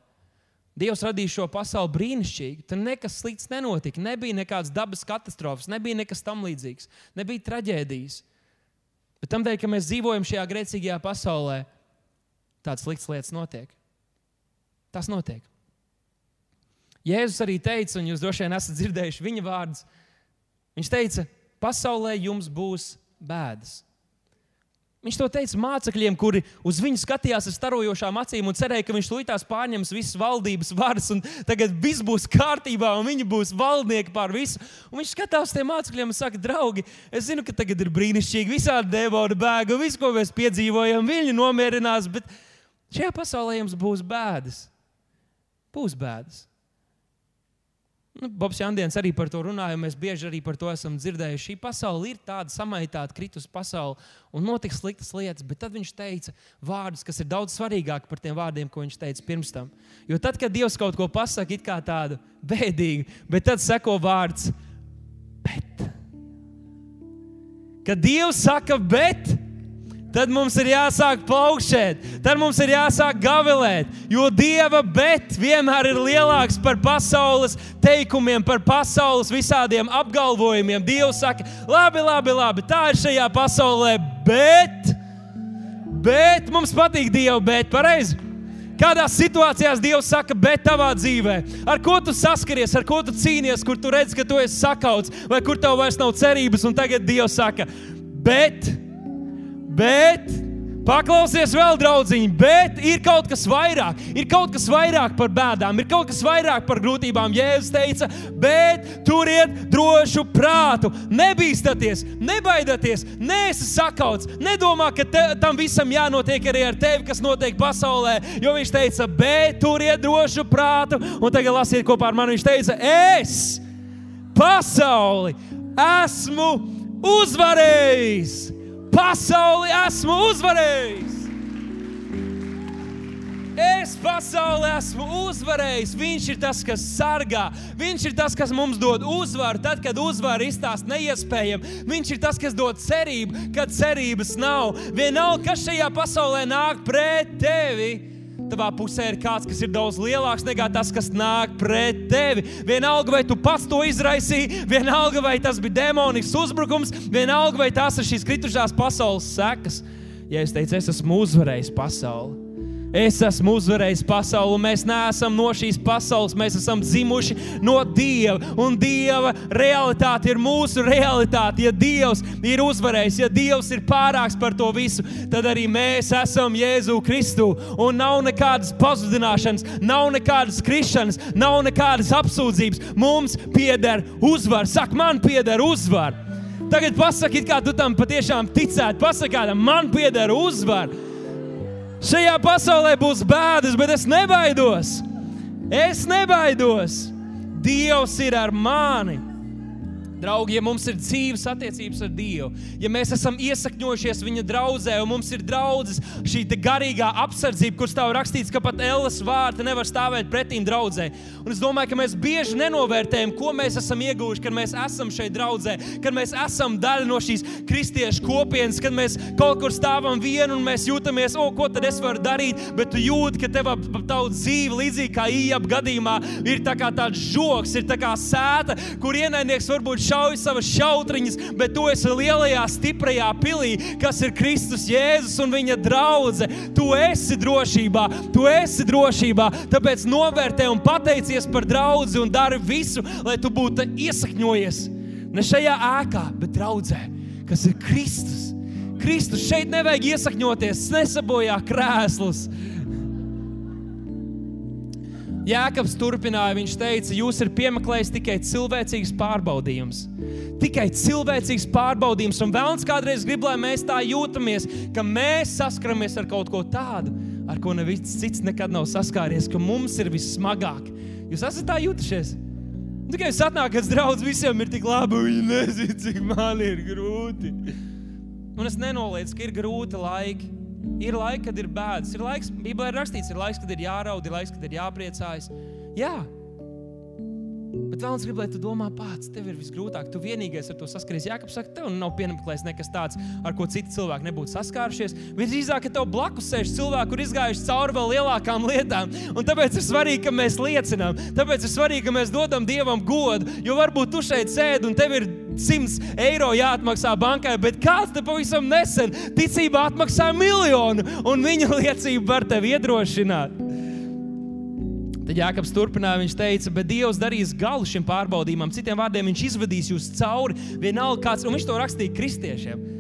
Dievs radīja šo pasauli brīnišķīgi. Tur nekas slikts nenotika. Nebija nekādas dabas katastrofas, nebija nekas tam līdzīgs, nebija traģēdijas. Bet tam dēļ, ka mēs dzīvojam šajā grēcīgajā pasaulē, tādas sliktas lietas notiek. Tas notiek. Jēzus arī teica, un jūs droši vien esat dzirdējuši viņa vārdus. Viņš teica, pasaulē jums būs bēdas. Viņš to teica mācekļiem, kuri uz viņu skatījās ar starojošām acīm un cerēja, ka viņš tūlīt pārņems visas valdības varas, un tagad viss būs kārtībā, un viņi būs valdnieki pār visu. Un viņš skatās tiem mācekļiem un saka, draugi, es zinu, ka tagad ir brīnišķīgi, visādi devoni bēga, viss, ko mēs piedzīvojam, viņi nomierinās, bet šajā pasaulē jums būs bēdas. Būs bēdas. Nu, Bobs Jandienis arī par to runāja, un mēs bieži arī par to esam dzirdējuši. Šī pasaule ir tāda samaitāta, kritus pasaule, un notiks sliktas lietas, bet tad viņš teica vārdus, kas ir daudz svarīgāki par tiem vārdiem, ko viņš teica pirms tam. Jo tad, kad Dievs kaut ko pasakā, it kā tādu bēdīgu, bet tad seko vārds bet. Kad Dievs saka, bet, Tad mums ir jāsāk plaukšēt, tad mums ir jāsāk gavilēt, jo Dieva bet vienmēr ir lielāks par pasaules teikumiem, par pasaules visādiem apgalvojumiem. Dievs saka, labi, labi, labi, tā ir šajā pasaulē, bet, bet mums patīk Dieva bet, pareizi. Kādās situācijās Dievs saka, bet tavā dzīvē, ar ko tu saskaries, ar ko tu cīnies, kur tu redz, ka tu esi sakauts, vai kur tev vairs nav cerības, un tagad Dievs saka, bet, bet Paklausies vēl, draugiņ, bet ir kaut kas vairāk. Ir kaut kas vairāk par bēdām, ir kaut kas vairāk par grūtībām. Jēzus teica, bet turiet drošu prātu. Nebīsties, nebaidieties, neesi sakauts. Nedomā, ka te, tam visam jānotiek arī ar tevi, kas notiek pasaulē. Jo viņš teica, bet turiet drošu prātu. Un tagad lasiet kopā ar mani. Viņš teica, es pasauli esmu uzvarējis pasauli esmu uzvarējis. Es pasaulē esmu uzvarējis. Viņš ir tas, kas sargā. Viņš ir tas, kas mums dod uzvaru. Tad, kad uzvara izstāsta neiespējami, viņš ir tas, kas dod cerību, kad cerības nav. Vienalga, kas šajā pasaulē nāk pret tevi Tavā pusē ir kāds, kas ir daudz lielāks nekā tas, kas nāk pret tevi. Vienalga, vai tu pats to izraisīji, vienalga, vai tas bija demonisks uzbrukums, vienalga, vai tās ir šīs kritušās pasaules sekas. Ja es teicu, es esmu uzvarējis pasauli, Es esmu uzvarējis pasauli, un mēs neesam no šīs pasaules. Mēs esam dzimuši no Dieva, un Dieva realitāte ir mūsu realitāte. Ja Dievs ir uzvarējis, ja Dievs ir pārāks par to visu, tad arī mēs esam Jēzu Kristu. Un nav nekādas pazudināšanas, nav nekādas krišanas, nav nekādas apsūdzības. Mums pieder uzvara. Saka, man pieder uzvara. Tagad pasakiet, kā tu tam patiešām ticētu. Pasakiet, man pieder uzvara. Šajā pasaulē būs bēdas, bet es nebaidos. Es nebaidos. Dievs ir ar mani. Draugi, ja mums ir dzīves attiecības ar Dievu, ja mēs esam iesakņojušies Viņa draudzē, un mums ir draudzes, šī garīgā apsardzība, kur stāv rakstīts, ka pat Ēlas vārta nevar stāvēt pretīm draudzē. Un es domāju, ka mēs bieži nenovērtējam, ko mēs esam ieguvuši, kad mēs esam šeit draudzē, kad mēs esam daļa no šīs kristiešu kopienas, kad mēs kaut kur stāvam vienu un mēs jūtamies, o, ko tad es varu darīt, bet tu jūti, ka tev ap tavu dzīvi, līdzīgi kā īap gadījumā, ir tā kā tāds žoks, ir tā kā sēta, kur ienaidnieks varbūt šauj savas šautriņas, bet tu esi lielajā, stiprajā pilī, kas ir Kristus Jēzus un viņa draudzene. Tu esi drošībā, tu esi drošībā. Tāpēc novērtē un pateicies par draugu un dari visu, lai tu būtu iesakņojies ne šajā ēkā, bet draudzē, kas ir Kristus. Kristus šeit nevajag iesakņoties, nesabojā krēslus. Jēkabs turpināja, viņš teica, jūs esat piemeklējis tikai cilvēcīgs pārbaudījums. Tikai cilvēcīgs pārbaudījums, un vēlams kādreiz grib, lai mēs tā jūtamies, ka mēs saskaramies ar kaut ko tādu, ar ko neviens cits nekad nav saskāries, ka mums ir vissmagāk. Jūs esat tā jutušies? Tikai jūs atnākat, draugs, visiem ir tik labi, viņi nezina, cik man ir grūti. Un es nenoliedzu, ka ir grūti laiki. Ir laiki, kad ir bēdas. Ir laiks, Bībelē ir rakstīts, ir laiks, kad ir jāraud, ir laiks, kad ir jāpriecājas. Jā, Bet vēlams, grib, lai tu domā pats, tev ir visgrūtāk. Tu vienīgais ar to saskaries. Jākap saka, tev nav piemeklējis nekas tāds, ar ko citi cilvēki nebūtu saskārušies. Visdrīzāk, ka tev blakus sēž cilvēki, kur izgājuši cauri vēl lielākām lietām. Un tāpēc ir svarīgi, ka mēs liecinām. Tāpēc ir svarīgi, ka mēs dodam Dievam godu. Jo varbūt tu šeit sēdi un tev ir 100 eiro jāatmaksā bankai, bet kāds te pavisam nesen ticībā atmaksāja miljonu, un viņa liecība var tevi iedrošināt. Tad Jānis turpināja, viņš teica, bet Dievs darīs galu šim pārbaudījumam. Citiem vārdiem, Viņš izvadīs jūs cauri vienalga kāds, un viņš to rakstīja kristiešiem.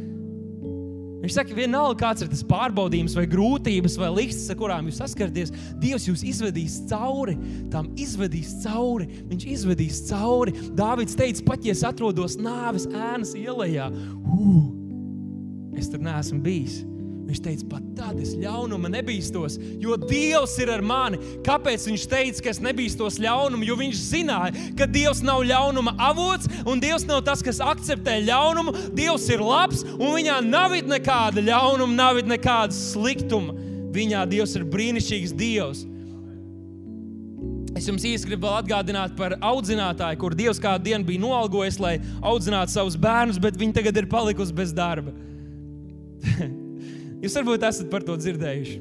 Viņš saka, vienalga, kāds ir tas pārbaudījums, vai grūtības, vai liksts, ar kurām jūs saskaraties, Dievs jūs izvedīs cauri. Tam izvedīs cauri. Viņš izvedīs cauri. Dāvids teica, pat ja es atrodos nāves ēnas ielā, es tur neesmu bijis. Viņš teica, pat tad es ļaunuma nebīstos, jo Dievs ir ar mani. Kāpēc viņš teica, ka es nebīstos ļaunumu? Jo viņš zināja, ka Dievs nav ļaunuma avots, un Dievs nav tas, kas akceptē ļaunumu. Dievs ir labs, un viņā nav nekāda ļaunuma, nav nekāda sliktuma. Viņā Dievs ir brīnišķīgs Dievs. Es jums īsti gribu atgādināt par audzinātāju, kur Dievs kādu dienu bija noalgojis, lai audzinātu savus bērnus, bet viņi tagad ir palikusi bez darba. Jūs varbūt esat par to dzirdējuši.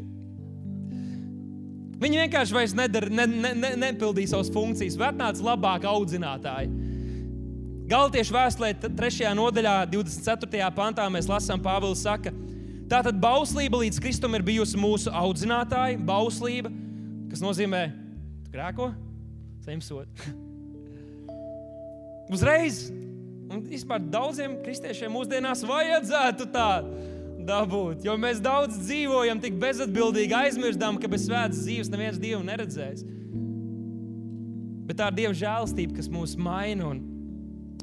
Viņi vienkārši vairs nedara, ne, ne, ne, nepildīja savas funkcijas, bet atnāca labāk audzinātāji. Galtiešu vēstulē, 3. nodaļā, 24. pantā, mēs lasām, Pāvils saka, tātad bauslība līdz Kristum ir bijusi mūsu audzinātāja, bauslība, kas nozīmē, tu grēko, saņem sodu. Uzreiz, un vispār daudziem kristiešiem mūsdienās vajadzētu tādu dabūt. Jo mēs daudz dzīvojam tik bezatbildīgi, aizmirstam, ka bez svētas dzīves neviens dievu neredzēs. Bet tā ir dieva žēlastība, kas mūs maina un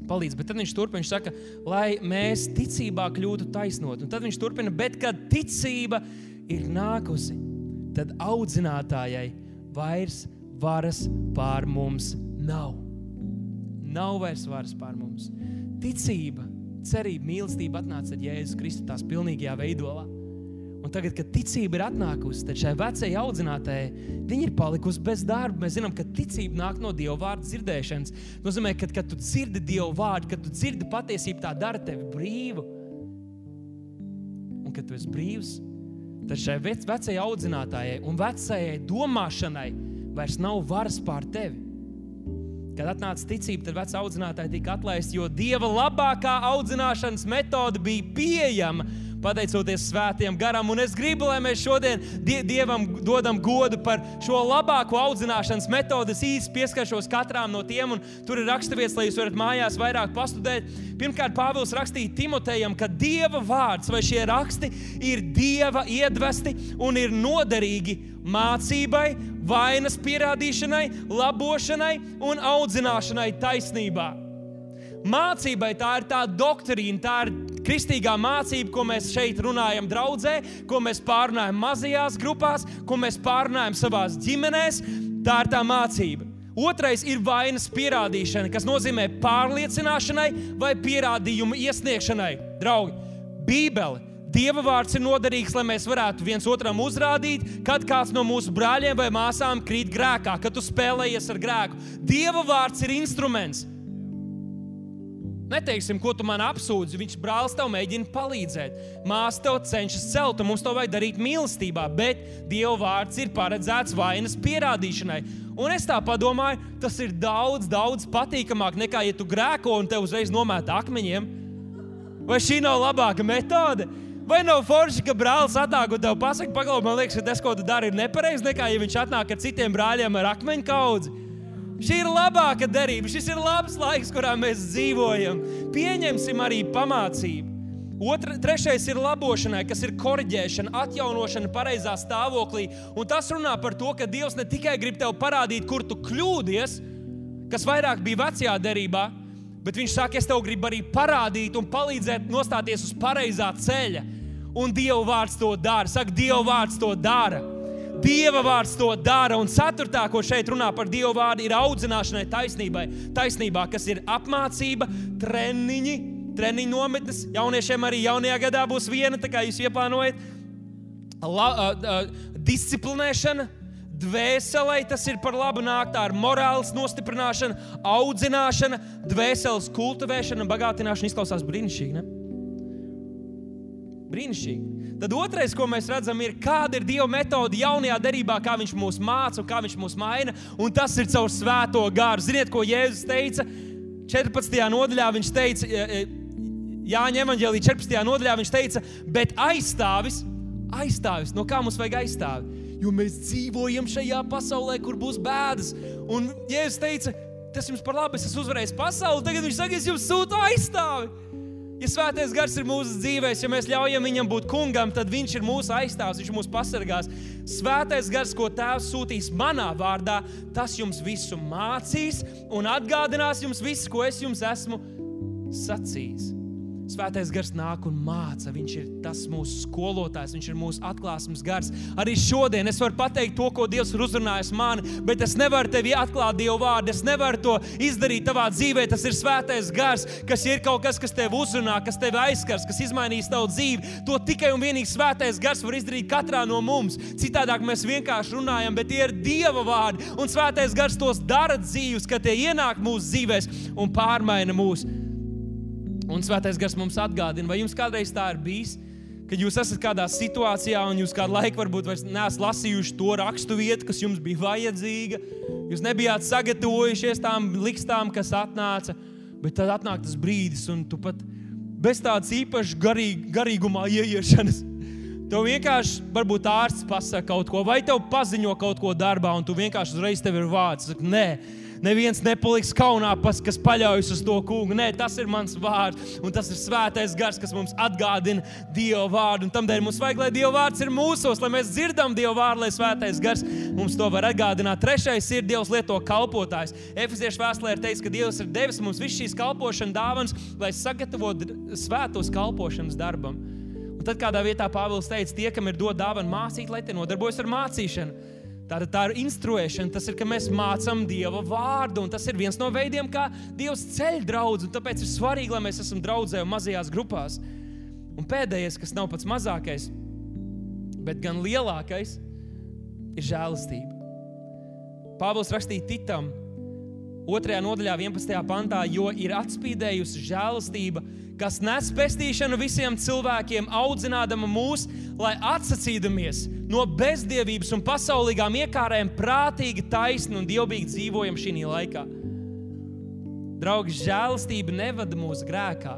palīdz. Bet tad viņš turpina, viņš saka, lai mēs ticībā kļūtu taisnot. Un tad viņš turpina, bet kad ticība ir nākusi, tad audzinātājai vairs varas pār mums nav. Nav vairs varas pār mums. Ticība, cerība, mīlestība atnāca ar Jēzus Kristu tās pilnīgajā veidolā. Un tagad, kad ticība ir atnākusi, tad šai vecajai audzinātājai viņa ir palikusi bez darba. Mēs zinām, ka ticība nāk no Dieva vārda dzirdēšanas. Tas nozīmē, ka, kad tu dzirdi Dieva vārdu, kad tu dzirdi patiesību, tā dara tevi brīvu. Un kad tu esi brīvs, tad šai vecajai audzinātājai un vecajai domāšanai vairs nav varas pār tevi. Kad atnāca ticība, tad vecā audzinātāja tika atlaista, jo Dieva labākā audzināšanas metode bija pieejama pateicoties svētiem garam. Un es gribu, lai mēs šodien die Dievam dodam godu par šo labāko audzināšanas metodi. Es īsi pieskaršos katram no tiem, un tur ir raksturvietas, lai jūs varat mājās vairāk pastudēt. Pirmkārt, Pāvils rakstīja Timotejam, ka Dieva vārds vai šie raksti ir Dieva iedvesti un ir noderīgi mācībai, vainas pierādīšanai, labošanai un audzināšanai taisnībā. Mācībai tā ir tā doktrīna, tā ir kristīgā mācība, ko mēs šeit runājam draudzē, ko mēs pārunājam mazajās grupās, ko mēs pārunājam savās ģimenēs. Tā ir tā mācība. Otrais ir vainas pierādīšana, kas nozīmē pārliecināšanai vai pierādījumu iesniegšanai. Draugi, Bībele Dieva vārds ir noderīgs, lai mēs varētu viens otram uzrādīt, kad kāds no mūsu brāļiem vai māsām krīt grēkā, kad tu spēlējies ar grēku. Dieva vārds ir instruments. Neteiksim, ko tu man apsūdzi. Viņš brālis tev mēģina palīdzēt. Māsa tev cenšas celt, un mums to vajag darīt mīlestībā, bet Dieva vārds ir paredzēts vainas pierādīšanai. Un es tā domāju, tas ir daudz, daudz patīkamāk nekā, ja tu grēko un te uzreiz nomēta akmeņiem. Vai šī nav labāka metode? Vai nav forši, ka brālis atnāk un tev pasakā, pagaidi, man liekas, ka tas, ko tu dari, ir nepareizi, nekā ja viņš atnāk ar citiem brāļiem ar akmeņu kaudzi? Šī ir labāka derība, šis ir labs laiks, kurā mēs dzīvojam. Pieņemsim arī pamācību. Otra, trešais ir labošanai, kas ir korģēšana, atjaunošana pareizā stāvoklī. Un tas runā par to, ka Dievs ne tikai grib tev parādīt, kur tu kļūdies, kas vairāk bija vecajā derībā, bet Viņš saka, es tev gribu arī parādīt un palīdzēt nostāties uz pareizā ceļa. Un Dieva vārds to dara. Saka, Dieva vārds to dara. Dieva vārds to dara. Un ceturtā, ko šeit runā par Dieva vārdu, ir audzināšanai taisnībai. Taisnībā, kas ir apmācība, treniņi, treniņu nometnes. Jauniešiem arī jaunajā gadā būs viena, tā kā jūs ieplānojat. La, uh, uh, disciplinēšana, dvēselē tas ir par labu nāk, tā ir morāles nostiprināšana, audzināšana, dvēseles kultivēšana un bagātināšana. Izklausās brīnišķīgi. Ne? Brīnišķīgi. Tad otrais, ko mēs redzam, ir kāda ir Dieva metode jaunajā derībā, kā Viņš mūs māca un kā Viņš mūs maina. Un tas ir caur svēto gāru. Ziniet, ko Jēzus teica 14. nodaļā? Viņš teica, Jāņa Evangelī 14. nodaļā, viņš teica, bet aizstāvis, aizstāvis, no kā mums vajag aizstāvi? Jo mēs dzīvojam šajā pasaulē, kur būs bēdas. Un Jēzus teica, tas jums par labu, es esmu uzvarējis pasauli, tagad viņš saka, es jums sūtu aizstāvi. Ja svētais gars ir mūsu dzīvēm, ja mēs ļaujam viņam būt kungam, tad viņš ir mūsu aizstāvs, viņš mūs pasargās. Svētais gars, ko Tēvs sūtīs manā vārdā, tas jums visu mācīs un atgādinās jums visu, ko es jums esmu sacījis. Svētais gars nāk un māca. Viņš ir tas mūsu skolotājs, viņš ir mūsu atklāsmes gars. Arī šodien es varu pateikt to, ko Dievs ir uzrunājis man, bet es nevaru tevi atklāt Dieva vārdu. Es nevaru to izdarīt tavā dzīvē. Tas ir svētais gars, kas ir kaut kas, kas tevi uzrunā, kas tevi aizskars, kas izmainīs tavu dzīvi. To tikai un vienīgi svētais gars var izdarīt katrā no mums. Citādāk mēs vienkārši runājam, bet tie ir Dieva vārdi. Un svētais gars tos dara dzīves, kad tie ienāk mūsu dzīvēs un pārmaina mūsu. Un Svētais Gars mums atgādina, vai jums kādreiz tā ir bijis, kad jūs esat kādā situācijā un jūs kādu laiku varbūt neesat lasījuši to rakstu vietu, kas jums bija vajadzīga. Jūs nebijāt sagatavojušies tām likstām, kas atnāca, bet tad atnāk tas brīdis, un tu pat bez tādas īpašas garīg, garīgumā ieiešanas. Tev vienkārši, varbūt ārsts pasakā kaut ko, vai tev paziņo kaut ko darbā, un tu vienkārši uzreiz tev ir vārds. Saka, Nē, neviens nepaliks kaunā, pas, kas paļaujas uz to kungu. Nē, tas ir mans vārds, un tas ir svētais gars, kas mums atgādina Dieva vārdu. Un tādēļ mums vajag, lai Dieva vārds ir mūsos, lai mēs dzirdam Dieva vārdu, lai svētais gars mums to var atgādināt. Trešais ir Dievs lieto kalpotājs. Efeziešu vēstulē ir teikts, ka Dievs ir devis mums visas šīs kalpošanas dāvanas, lai sagatavotu svētos kalpošanas darbam. Un tad kādā vietā Pāvils teica, tie, kam ir dota dāvana mācīt, lai tie nodarbojas ar mācīšanu. Tātad tā ir instruēšana, tas ir, ka mēs mācām Dieva vārdu, un tas ir viens no veidiem, kā Dievs ceļ draugu. Tāpēc ir svarīgi, lai mēs esam draudzē un mazajās grupās. Un pēdējais, kas nav pats mazākais, bet gan lielākais, ir žēlastība. Pāvils rakstīja Titam, 2. nodaļā, 11. pantā, jo ir atspīdējusi žēlastība, kas nes pestīšanu visiem cilvēkiem, audzinādama mūs, lai atsacīdamies no bezdievības un pasaulīgām iekārēm, prātīgi, taisni un dievbijīgi dzīvojam šī laikā. Draugi, žēlastība nevada mūsu grēkā.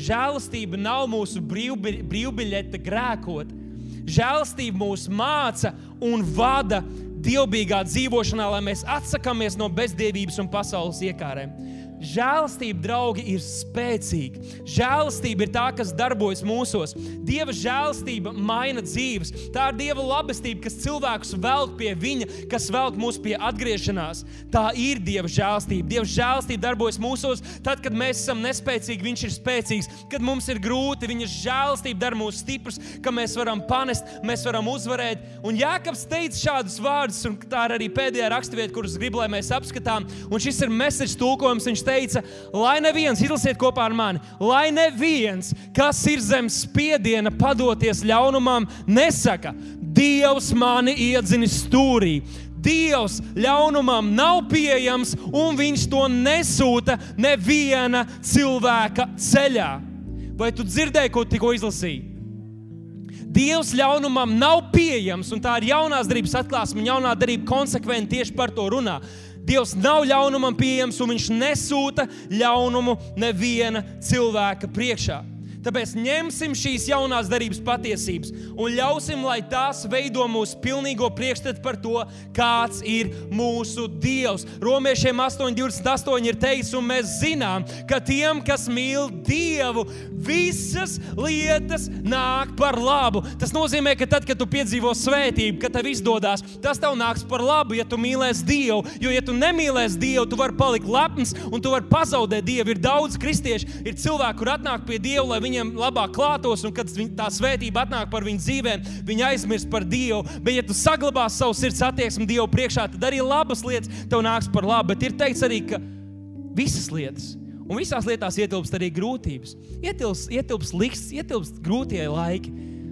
Žēlastība nav mūsu brīvbi, brīvbiļete grēkot. Žēlastība mūs māca un vada dievbijīgā dzīvošanā, lai mēs atsakāmies no bezdievības un pasaules iekārēm. Žēlastība, draugi, ir spēcīga. Žēlastība ir tā, kas darbojas mūsos. Dieva žēlastība maina dzīves. Tā ir Dieva labestība, kas cilvēkus velk pie Viņa, kas velk mūs pie atgriešanās. Tā ir Dieva žēlastība. Dieva žēlastība darbojas mūsos. Tad, kad mēs esam nespēcīgi, Viņš ir spēcīgs. Kad mums ir grūti, Viņa žēlastība dara mūs stiprus, ka mēs varam panest, mēs varam uzvarēt. Un Jānis teica šādus vārdus, un tā ir arī pēdējā raksturvieta, kuras gribu, lai mēs apskatām. Un šis ir mēsīčs tulkojums. Viņš teica, lai neviens, izlasiet kopā ar mani, lai neviens, kas ir zem spiediena padoties ļaunumam, nesaka, Dievs mani iedzinis stūrī. Dievs ļaunumam nav pieejams, un viņš to nesūta neviena cilvēka ceļā. Vai tu dzirdēji, ko tikko izlasīji? Dievs ļaunumam nav pieejams, un tā ir jaunās darbības atklāsme, un jaunā darbība konsekventi tieši par to runā. Dievs nav ļaunumam pieejams, un Viņš nesūta ļaunumu neviena cilvēka priekšā. Tāpēc ņemsim šīs jaunās darbības patiesības un ļausim, lai tās veido mūsu pilnīgo priekšstatu par to, kāds ir mūsu Dievs. Romiešiem 8,28 ir teikts, un mēs zinām, ka tiem, kas mīl Dievu, visas lietas nāk par labu. Tas nozīmē, ka tad, kad tu piedzīvo svētību, kad tev izdodas, tas tev nāks par labu, ja tu mīlēsi Dievu. Jo, ja tu nemīlēsi Dievu, tu vari palikt lepns un tu vari pazaudēt Dievu. Ir daudz kristiešu, ir cilvēki, kur atnāk pie Dieva, lai viņiem labāk klātos, un kad tā svētība atnāk par viņu dzīvēm, viņi aizmirst par Dievu. Bet, ja tu saglabāsi savu sirds attieksmi Dievu priekšā, tad arī labas lietas tev nāks par labu. Bet ir teikts arī, ka visas lietas. Un visās lietās ietilpst arī grūtības. Ietilpst, ietilpst liksts, ietilpst grūtie laiki.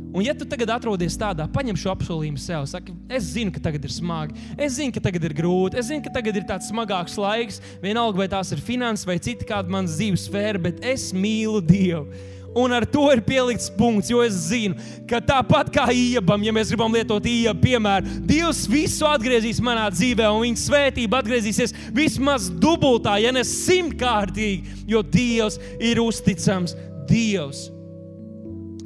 Un, ja tu tagad atrodies tādā, paņem šo apsolījumu sev, saki, es zinu, ka tagad ir smagi, es zinu, ka tagad ir grūti, es zinu, ka tagad ir tāds smagāks laiks, vienalga vai tās ir finanses vai cita kāda manas dzīves sfēra, bet es mīlu Dievu. Un ar to ir pielikts punkts, jo es zinu, ka tāpat kā iebam, ja mēs gribam lietot iebu piemēru, Dievs visu atgriezīs manā dzīvē, un viņa svētība atgriezīsies vismaz dubultā, ja ne simtkārtīgi, jo Dievs ir uzticams Dievs.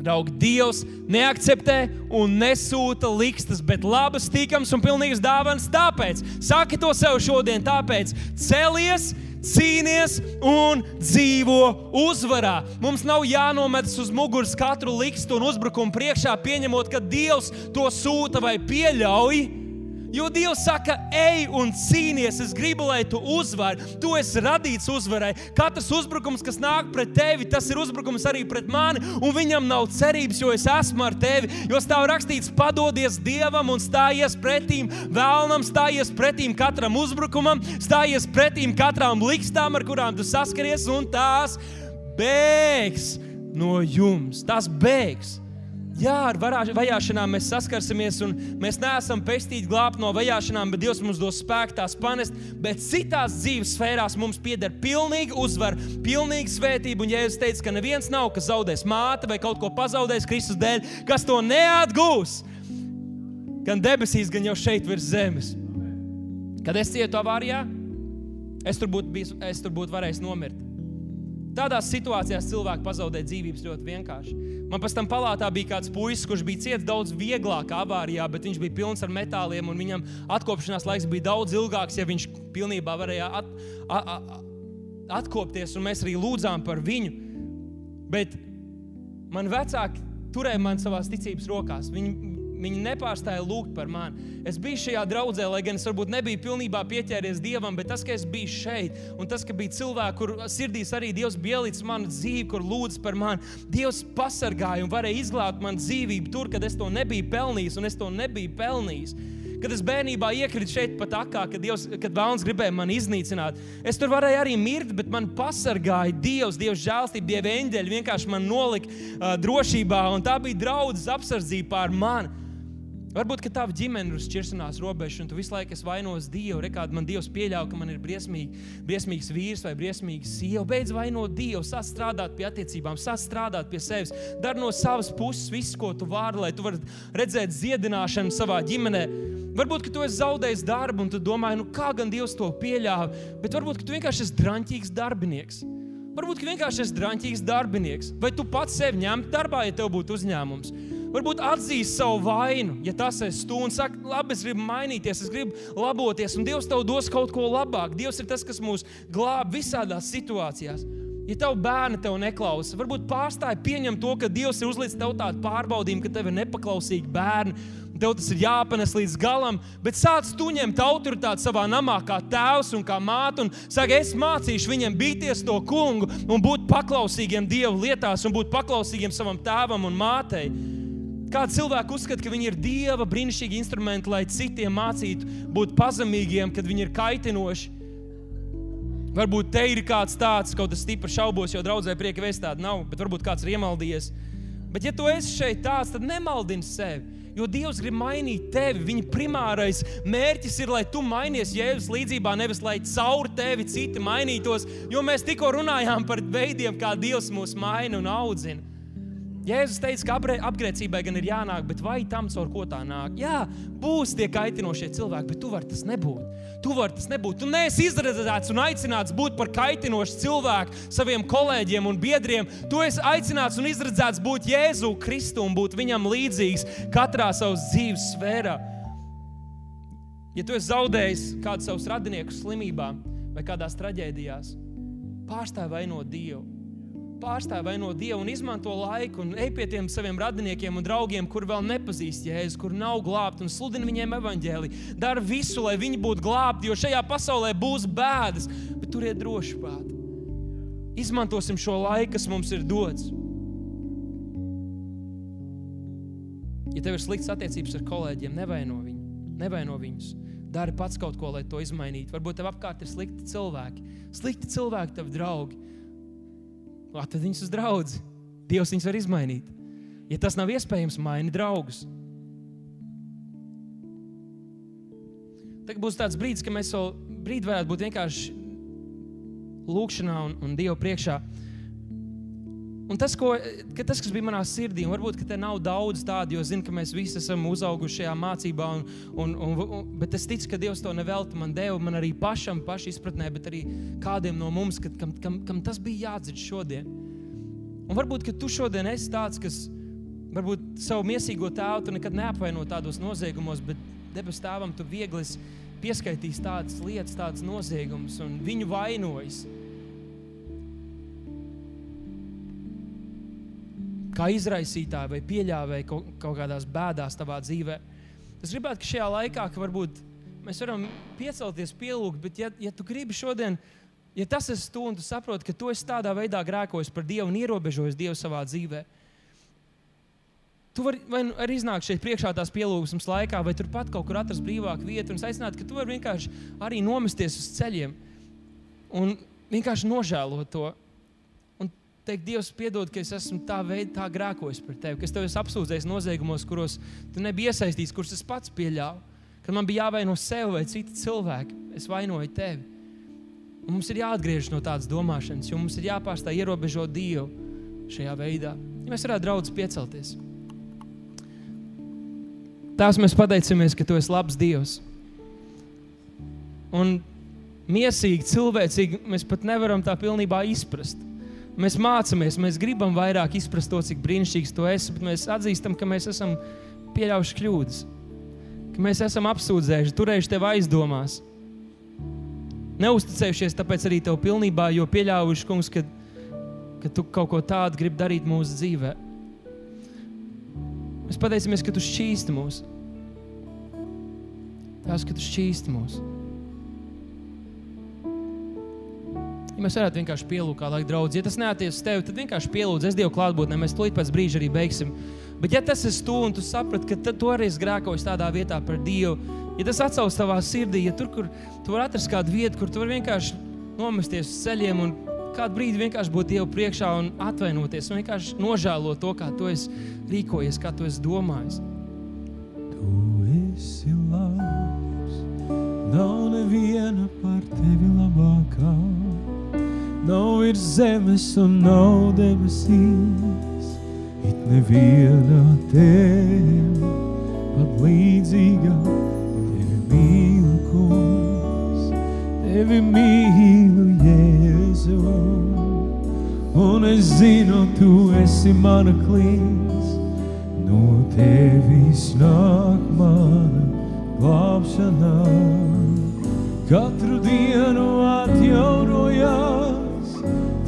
Draugi, Dievs neakceptē un nesūta likstas, bet labas, tīkams un pilnīgas dāvanas. Tāpēc saki to sev šodien, tāpēc celies, cīnies un dzīvo uzvarā. Mums nav jānometas uz muguras katru likstu un uzbrukumu priekšā, pieņemot, ka Dievs to sūta vai pieļauj. Jo Dievs saka, ej un cīnies. Es gribu, lai tu uzvari. Tu esi radīts uzvarai. Katrs uzbrukums, kas nāk pret tevi, tas ir uzbrukums arī pret mani. Un viņam nav cerības, jo es esmu ar tevi. Jo stāv rakstīts, padodies Dievam un stājies pretīm vēlnam, stājies pretīm katram uzbrukumam, stājies pretīm katrām likstām, ar kurām tu saskaries, un tās bēgs no jums. Tas bēgs. Jā, ar vajāšanām mēs saskarsimies, un mēs neesam pestīti glābt no vajāšanām, bet Dievs mums dos spēku tās panest. Bet citās dzīves sfērās mums pieder pilnīga uzvara, pilnīga svētība. Un, ja es teicu, ka neviens nav, kas zaudēs māti vai kaut ko pazaudēs Kristus dēļ, kas to neatgūs, gan debesīs, gan jau šeit virs zemes. Kad es cietu avārijā, es tur būtu, bijis, es tur būtu varējis nomirt. Tādās situācijās cilvēki pazaudē dzīvības ļoti vienkārši. Man pēc tam palātā bija kāds puisis, kurš bija ciets daudz vieglāk avārijā, bet viņš bija pilns ar metāliem, un viņam atkopšanās laiks bija daudz ilgāks, ja viņš pilnībā varēja at, a, a, atkopties, un mēs arī lūdzām par viņu. Bet man vecāki turēja mani savās ticības rokās. Viņi, Viņi nepārstāja lūgt par mani. Es biju šajā draudzē, lai gan es varbūt nebiju pilnībā pieķēries Dievam, bet tas, ka es biju šeit, un tas, ka bija cilvēki, kur sirdīs arī Dievs ielicis manu dzīvi, kur lūdz par mani, Dievs pasargāja un varēja izglābt man dzīvību tur, kad es to nebiju pelnījis, un es to nebiju pelnījis. Kad es bērnībā iekritu šeit pat akā, kad, Dievs, kad Vēlns gribēja mani iznīcināt, es tur varēju arī mirt, bet man pasargāja Dievs, Dievs žēlstība, Dieva eņģeļi vienkārši man nolika uh, drošībā, un tā bija draudzes apsardzība pār mani. Varbūt, ka tava ģimene ir uz šķiršanās robežas, un tu visu laiku vainos Dievu. Rekādi man Dievs pieļauj, ka man ir briesmīgi, briesmīgs vīrs vai briesmīga sieva. Beidz vainot Dievu, sāc strādāt pie attiecībām, sāc strādāt pie sevis. Dari no savas puses visu, ko tu vari, lai tu varētu redzēt dziedināšanu savā ģimenē. Varbūt, ka tu esi zaudējis darbu, un tu domā, nu kā gan Dievs to pieļāva, bet varbūt, ka tu vienkārši esi drāmīgs darbinieks. Varbūt, ka vienkārši esi drāmīgs darbinieks, vai tu pats sevi ņemtu darbā, ja tev būtu uzņēmums. Varbūt atzīst savu vainu, ja tas esi tu un saka, labi, es gribu mainīties, es gribu laboties, un Dievs tev dos kaut ko labāk. Dievs ir tas, kas mūs glāb visādās situācijās. Ja tev bērni tev neklausa, varbūt pārstāj pieņemt to, ka Dievs ir uzlicis tev tādu pārbaudījumu, ka tev ir nepaklausīgi bērni, un tev tas ir jāpanes līdz galam, bet sāc tu ņemt autoritāti savā namā, kā tēvs un kā māte, un saka, es mācīšu viņiem bīties to kungu un būt paklausīgiem Dieva lietās, un būt paklausīgiem savam tēvam un mātei. Kādi cilvēki uzskata, ka viņi ir dieva brīnišķīgi instrumenti, lai citiem mācītu būt pazemīgiem, kad viņi ir kaitinoši. Varbūt te ir kāds tāds, kaut kas stipri šaubos, jo draudzē prieka vēstā tāda nav, bet varbūt kāds ir iemaldījies. Bet, ja tu esi šeit tāds, tad nemaldini sevi. Jo Dievs grib mainīt tevi. Viņa primārais mērķis ir, lai tu mainies Jēzus līdzjūtībā, nevis lai caur tevi citi mainītos. Jo mēs tikko runājām par veidiem, kā Dievs mūs maina un audzina. Jēzus teica, ka apgrēcībai gan ir jānāk, bet vai tam caur ko tā nāk? Jā, būs tie kaitinošie cilvēki, bet tu vari tas nebūt. Tu vari tas nebūt. Tu neesi izredzēts un aicināts būt par kaitinošu cilvēku saviem kolēģiem un biedriem. Tu esi aicināts un izredzēts būt Jēzu Kristu un būt viņam līdzīgs katrā savas dzīves sfērā. Ja tu esi zaudējis kādu savus radinieku slimībā vai kādās traģēdijās, pārstāj vainot Dievu pārstāv vai no Dieva un izmanto laiku un ej pie tiem saviem radiniekiem un draugiem, kur vēl nepazīst Jēzu, kur nav glābti un sludina viņiem evaņģēlī. Dara visu, lai viņi būtu glābti, jo šajā pasaulē būs bēdas, bet turiet droši prāt. Izmantosim šo laiku, kas mums ir dots. Ja tev ir slikts attiecības ar kolēģiem, nevaino, viņu, nevaino viņus. Dari pats kaut ko, lai to izmainītu. Varbūt tev apkārt ir slikti cilvēki. Slikti cilvēki, tavi draugi. Atved viņus uz draugu. Dievs viņus var izmainīt. Ja tas nav iespējams, maini draugus. Tagad būs tāds brīdis, ka mēs vēl brīdi varētu būt vienkārši lūkšanā un, un Dieva priekšā. Un tas, ko, tas, kas bija manā sirdī, varbūt te nav daudz tādu, jo zinu, ka mēs visi esam uzauguši šajā mācībā, un, un, un, un, bet es ticu, ka Dievs to nevelti man deva, man arī pašam, paši izpratnē, bet arī kādiem no mums, kad, kam, kam, kam tas bija jādzird šodien. Un varbūt, ka tu šodien esi tāds, kas varbūt savu mīsīgo tēvu nekad neapvaino tādos noziegumos, bet debes tēvam tu viegli pieskaitīs tādas lietas, tādas noziegumus, un viņu vainojas. Kā izraisītāji vai pieļāvēji kaut, kaut kādās bēdās tavā dzīvē. Es gribētu, ka šajā laikā, ka varbūt mēs varam piecelties, pielūgt, bet ja, ja tu gribi šodien, ja tas ir tu un tu saproti, ka tu esi tādā veidā grēkojis par Dievu un ierobežojis Dievu savā dzīvē, tu vari nu arī iznākt šeit priekšā tās pielūgsmes laikā, vai turpat kaut kur atrast brīvāku vietu un aicināt, ka tu vari vienkārši arī nomesties uz ceļiem un vienkārši nožēlot to teikt, Dievs, piedod, ka es esmu tā veidā tā grēkojis par tevi, ka es tevi apsūdzēju noziegumos, kuros tu nebija iesaistīts, kurus es pats pieļāvu. Kad man bija jāvaino sev vai citi cilvēki, es vainoju tevi. Un mums ir jāatgriežas no tādas domāšanas, jo mums ir jāpārstāj ierobežot Dievu šajā veidā. Ja mēs varētu draudz piecelties. Tās mēs pateicamies, ka Tu esi labs Dievs. Un miesīgi, cilvēcīgi mēs pat nevaram tā pilnībā izprast Mēs mācāmies, mēs gribam vairāk izprast to, cik brīnišķīgs tu esi, bet mēs atzīstam, ka mēs esam pieļāvuši kļūdas, ka mēs esam apsūdzējuši, turējuši tevi aizdomās. Neusticējušies tāpēc arī tev pilnībā, jo pieļāvuši, kungs, ka, ka tu kaut ko tādu gribi darīt mūsu dzīvē. Mēs pateicamies, ka tu šķīsti mūs. Tas, ka tu šķīsti mūs. Mēs varētu vienkārši pielūgt, kā lai draugs, ja tas neatiecas uz tevi, tad vienkārši pielūdz, es Dievu klātbūtnē, mēs tūlīt pēc brīža arī beigsim. Bet, ja tas ir tu un tu saprati, ka tu arī esi grēkojis tādā vietā par Dievu, ja tas atsauc tavā sirdī, ja tur, kur tu vari atrast kādu vietu, kur tu vari vienkārši nomesties uz ceļiem un kādu brīdi vienkārši būt Dievu priekšā un atvainoties, un vienkārši nožēlot to, kā tu esi rīkojies, kā tu esi domājis. Tu esi labs, nav neviena par tevi labākā. Nav virs zemes un nav debesīs, it neviena tev pat līdzīga. Tevi mīlu, kungs, tevi mīlu, Jēzu. Un es zinu, tu esi mana klīns, no tevis nāk mana glābšana. Katru dienu atjaunojās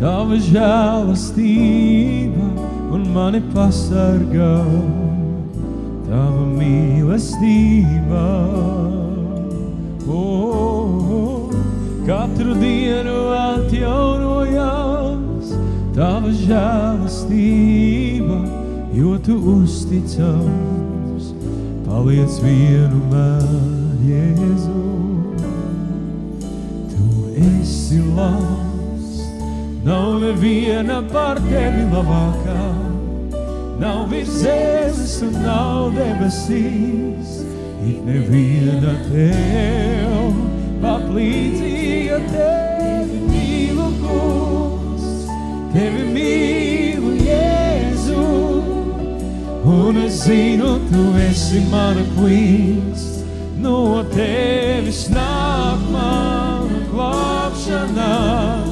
tava žēlastība un mani pasargā tava mīlestība. Oh, oh. Katru dienu atjaunojās tava žēlastība, jo tu uzticams paliec vienmēr, Jēzu. Tu esi labs, nav neviena par tevi labākā. Nav virs zemes un nav debesīs, it neviena tev paplīdzīga tevi mīlu, kungs, tevi mīlu, Jēzu. Un es zinu, tu esi mana klīns, no tevis nāk mana glābšana.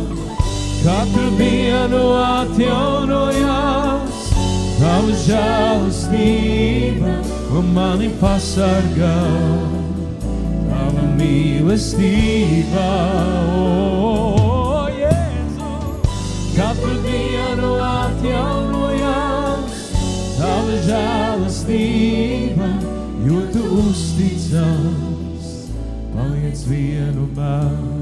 Katru dienu atjaunojās tava žēlastība un mani pasargā. Tava mīlestība, oh, Jēzu, katru dienu atjaunojās tava žēlastība, jo tu uzticams paliec vienu mēru.